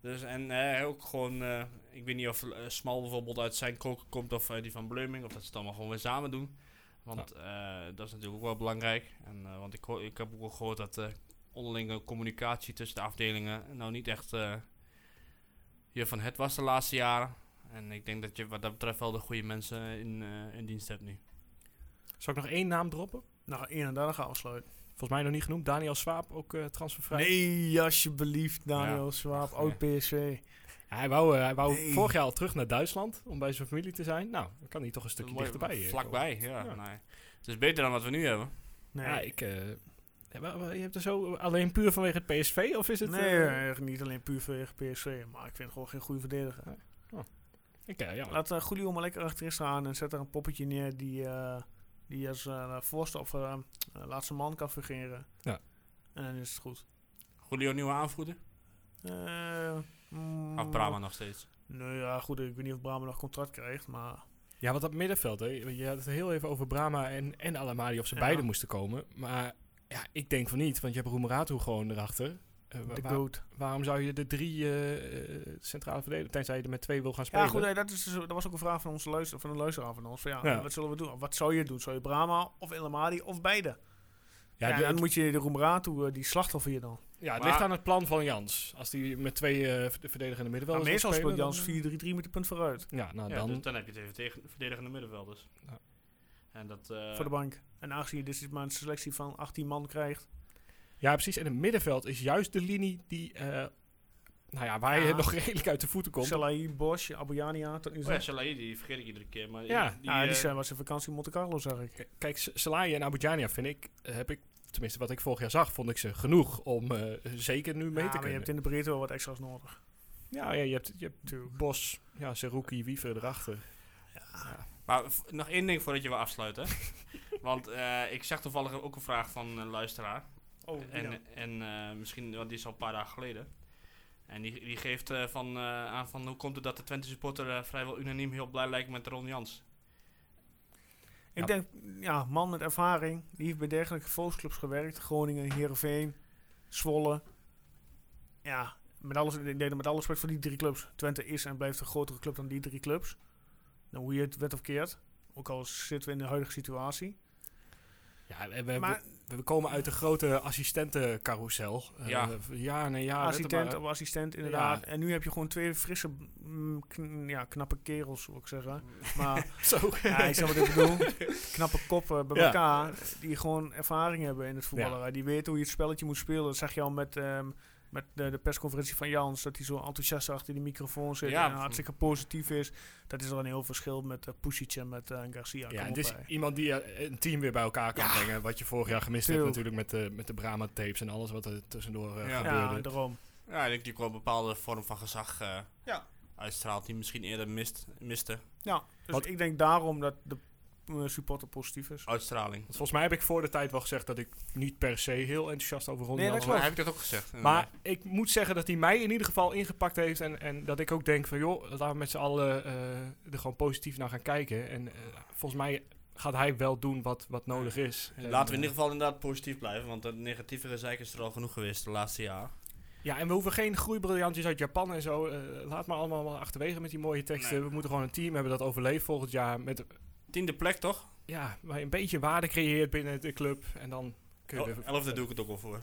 Dus en eh, ook gewoon, ik weet niet of Smal bijvoorbeeld uit zijn koken komt of die van Bleuming, of dat ze het allemaal gewoon weer samen doen. Want dat is natuurlijk ook wel belangrijk. En, want ik, ik heb ook wel gehoord dat de onderlinge communicatie tussen de afdelingen nou niet echt eh, hier van het was de laatste jaren. En ik denk dat je wat dat betreft wel de goede mensen in, in dienst hebt nu. Zal ik nog één naam droppen? Nou, 31 gaan afsluiten. Volgens mij nog niet genoemd. Daniel Swaap, ook eh, transfervrij. Nee, alsjeblieft, Daniel Ja. Swaap, Ja. oud PSV. Hij wou, eh, hij wou Nee. vorig jaar al terug naar Duitsland om bij zijn familie te zijn. Nou, dan kan hij toch een stukje Mooi, dichterbij. eh, Vlakbij, ja. Ja. Nee. Het is beter dan wat we nu hebben. Nee, Ja, ik... eh, maar je hebt er zo alleen puur vanwege het PSV? Of is het... nee niet alleen puur vanwege PSV, maar ik vind het gewoon geen goede verdediger. ik, eh, ja, Laat uh, Julio maar lekker achterin staan en zet er een poppetje neer die, eh, die als eh voorste of eh, eh, laatste man kan fungeren. Ja. En dan is het goed. Julio nieuwe aanvoerder? Eh, mm, Of Brahma nog steeds? Nee, ja, goed. Ik weet niet of Brahma nog contract krijgt, maar... Ja, want dat middenveld, hè, je had het heel even over Brahma en, en Alamadi of ze Ja. beide moesten komen. Maar ja, ik denk van niet, want je hebt Roemeratu gewoon erachter. Eh, De waar- goat. waarom zou je de drie eh, eh, centrale verdedigers, tenzij je er met twee wil gaan spelen? Ja, goed, nee, dat, is, dus- dat was ook een vraag van, onze luister, van een luisteraar van ons. Van, ja, Ja. Wat zullen we doen? Wat zou je doen? Zou je Brahma of El Amadi of beide? ja, Ja, de- dan moet je de Roemeratu, uh, die slachtoffer je dan. ja, het Maar- ligt aan het plan van Jans. Als die met twee eh verde- verdedigende middenvelders Maar wil meestal speelt Jans dan, 4-3-3 met de punt vooruit. Ja, nou Ja, dan... dus dan heb je het even tegen verdedigende middenvelders. Ja. En dat... eh, voor de bank. En aangezien je dus maar een selectie van 18 man krijgt. Ja, precies. En het middenveld is juist de linie die, eh, nou ja, waar je Ja. nog redelijk uit de voeten komt. Salahi, Bosch, Abuyania tot nu Oh toe. ja, Salahi, die vergeet ik iedere keer. Maar Ja. die, ja, die eh, zijn was in vakantie in Monte Carlo, zag ik. Kijk, S- Salahi en Abujania vind ik, heb ik, tenminste wat ik vorig jaar zag, vond ik ze genoeg om eh, zeker nu mee ja, te maar je hebt in de breedte wel wat extra's nodig. Ja, ja, je hebt, je hebt. Bos, ja, Seruki, Wiever erachter. Ja. Maar nog één ding voordat je wil afsluiten. Want eh, ik zag toevallig ook een vraag van een luisteraar. Oh, En, en eh, misschien, want die is al een paar dagen geleden. En die, die geeft eh, van, eh, aan van hoe komt het dat de Twente supporter vrijwel unaniem heel blij lijkt met Ron Jans. Ik Ja. denk, ja, man met ervaring. Die heeft bij dergelijke volksclubs gewerkt. Groningen, Heerenveen, Zwolle. Ja, met alles, ik denk dat met alle respect voor die drie clubs. Twente is en blijft een grotere club dan die drie clubs. Nou, hoe je het wet of keert. Ook al zitten we in de huidige situatie. Ja, we, we, Maar- we komen uit de grote assistentencarousel. Eh, Ja. ja, nee, ja. assistent of assistent, inderdaad. Ja. En nu heb je gewoon twee frisse, mm, kn- ja, knappe kerels, wil ik zeggen. Maar Zo. ja, ik snap wat ik bedoel. Knappe koppen bij Ja. elkaar, die gewoon ervaring hebben in het voetballen. Die weten hoe je het spelletje moet spelen. Dat zag je al met, ehm, met de, de persconferentie van Jans, dat hij zo enthousiast achter die microfoon zit Ja. en hartstikke positief is. Dat is al een heel verschil met uh, Pusic en met eh, Garcia. Ja, het is hè. iemand die eh, een team weer bij elkaar kan brengen. Wat je vorig jaar gemist Tuurlijk. hebt natuurlijk met de, met de Brahma tapes en alles wat er tussendoor Ja. gebeurde. ja, daarom. Ja, ik denk dat hij wel een bepaalde vorm van gezag eh, Ja. uitstraalt die misschien eerder mist, miste. Ja, dus Wat- ik denk daarom dat de supporter positief is. Uitstraling. Want volgens mij heb ik voor de tijd wel gezegd dat ik niet per se heel enthousiast over Ronnie Nee, dat was. Maar heb ik dat ook gezegd? Maar ik moet zeggen dat hij mij in ieder geval ingepakt heeft. En, en dat ik ook denk van joh, laten we met z'n allen eh, er gewoon positief naar gaan kijken. En eh, volgens mij gaat hij wel doen wat, wat nodig is. En, Laten we in eh, ieder geval inderdaad positief blijven, want het negatievere zeik is er al genoeg geweest de laatste jaar. Ja, en we hoeven geen groeibriljantjes uit Japan en zo. eh, laat maar allemaal achterwege met die mooie teksten. Nee. We moeten gewoon een team hebben dat overleeft volgend jaar. Met Tiende plek toch? ja, waar je een beetje waarde creëert binnen de club. En dan kun je Oh, de elfde doe ik het ook wel voor.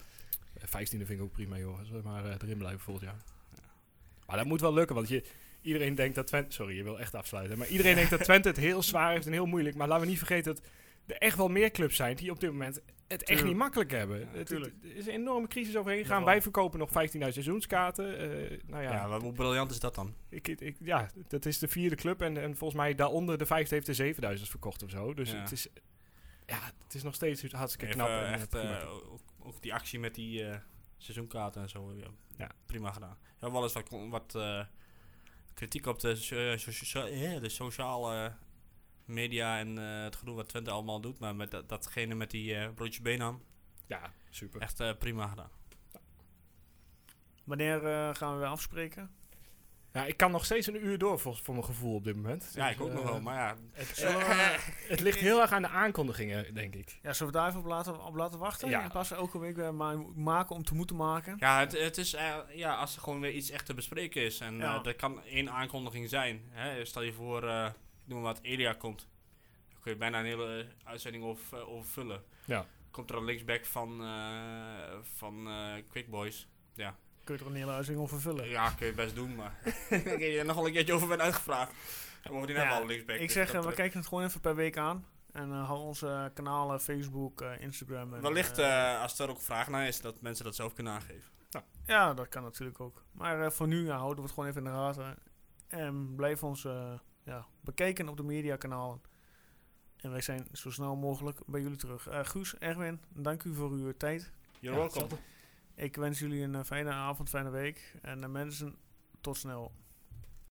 vijftiende vind ik ook prima joh. Zullen we maar eh, erin blijven volgend jaar. Maar dat moet wel lukken, want je, iedereen denkt dat Twente... Sorry, je wil echt afsluiten. Maar iedereen denkt dat Twente het heel zwaar heeft en heel moeilijk. Maar laten we niet vergeten dat er echt wel meer clubs zijn die op dit moment het echt niet makkelijk hebben. Het- het, tuurlijk. er is een enorme crisis overheen gegaan. Wij verkopen nog 15.000 seizoenskaarten. Eh, nou ja, Ja, hoe briljant is dat dan? ik, ik, ja, dat is de vierde club. En, en volgens mij daaronder de vijfde heeft er 7000 verkocht of zo. Dus Ja. het is... Ja, het is nog steeds hartstikke Even, knap. en, echt, eh, eh, ook, ook die actie met die eh, seizoenkaarten en zo. Ja, Ja. Prima gedaan. Ja, wel eens wat, wat eh, kritiek op de, so- so- so- de sociale media en eh, het gedoe wat Twente allemaal doet. Maar met dat, datgene met die eh broodjes Benham, ja, super. echt eh, prima gedaan. Wanneer eh, gaan we weer afspreken? Ja, ik kan nog steeds een uur door voor, voor mijn gevoel op dit moment. Ja, Dus, ik ook nog wel, maar ja. Het, eh, het ligt heel erg aan de aankondigingen, denk ik. Ja, zullen we daar even op laten, op laten wachten? Ja. En pas elke week weer maar maken om te moeten maken. Ja, het, het is ja, als er gewoon weer iets echt te bespreken is. En Ja. er kan één aankondiging zijn. Hè? Stel je voor, eh, noem maar wat, Elia komt. Dan kun je bijna een hele eh, uitzending over, eh, over vullen. Ja. Komt er een linksback van, eh van eh Quick Boys. Ja. Kun je er een hele uitzending over vullen. ja, kun je best doen, maar ik denk dat je er nogal een keertje over bent uitgevraagd. En bovendien Ja, linksback. Ik dus zeg, we kijken het gewoon even per week aan. En eh hou onze kanalen Facebook, eh, Instagram. En, Wellicht, als er ook vraag naar is, dat mensen dat zelf kunnen aangeven. ja, dat kan natuurlijk ook. Maar eh, voor nu ja, houden we het gewoon even in de gaten. En blijf ons ja, bekijken op de mediakanalen. En wij zijn zo snel mogelijk bij jullie terug. Eh, Guus, Erwin, dank u voor uw tijd. You're welcome. Ik wens jullie een eh, fijne avond, fijne week. En de mensen, tot snel.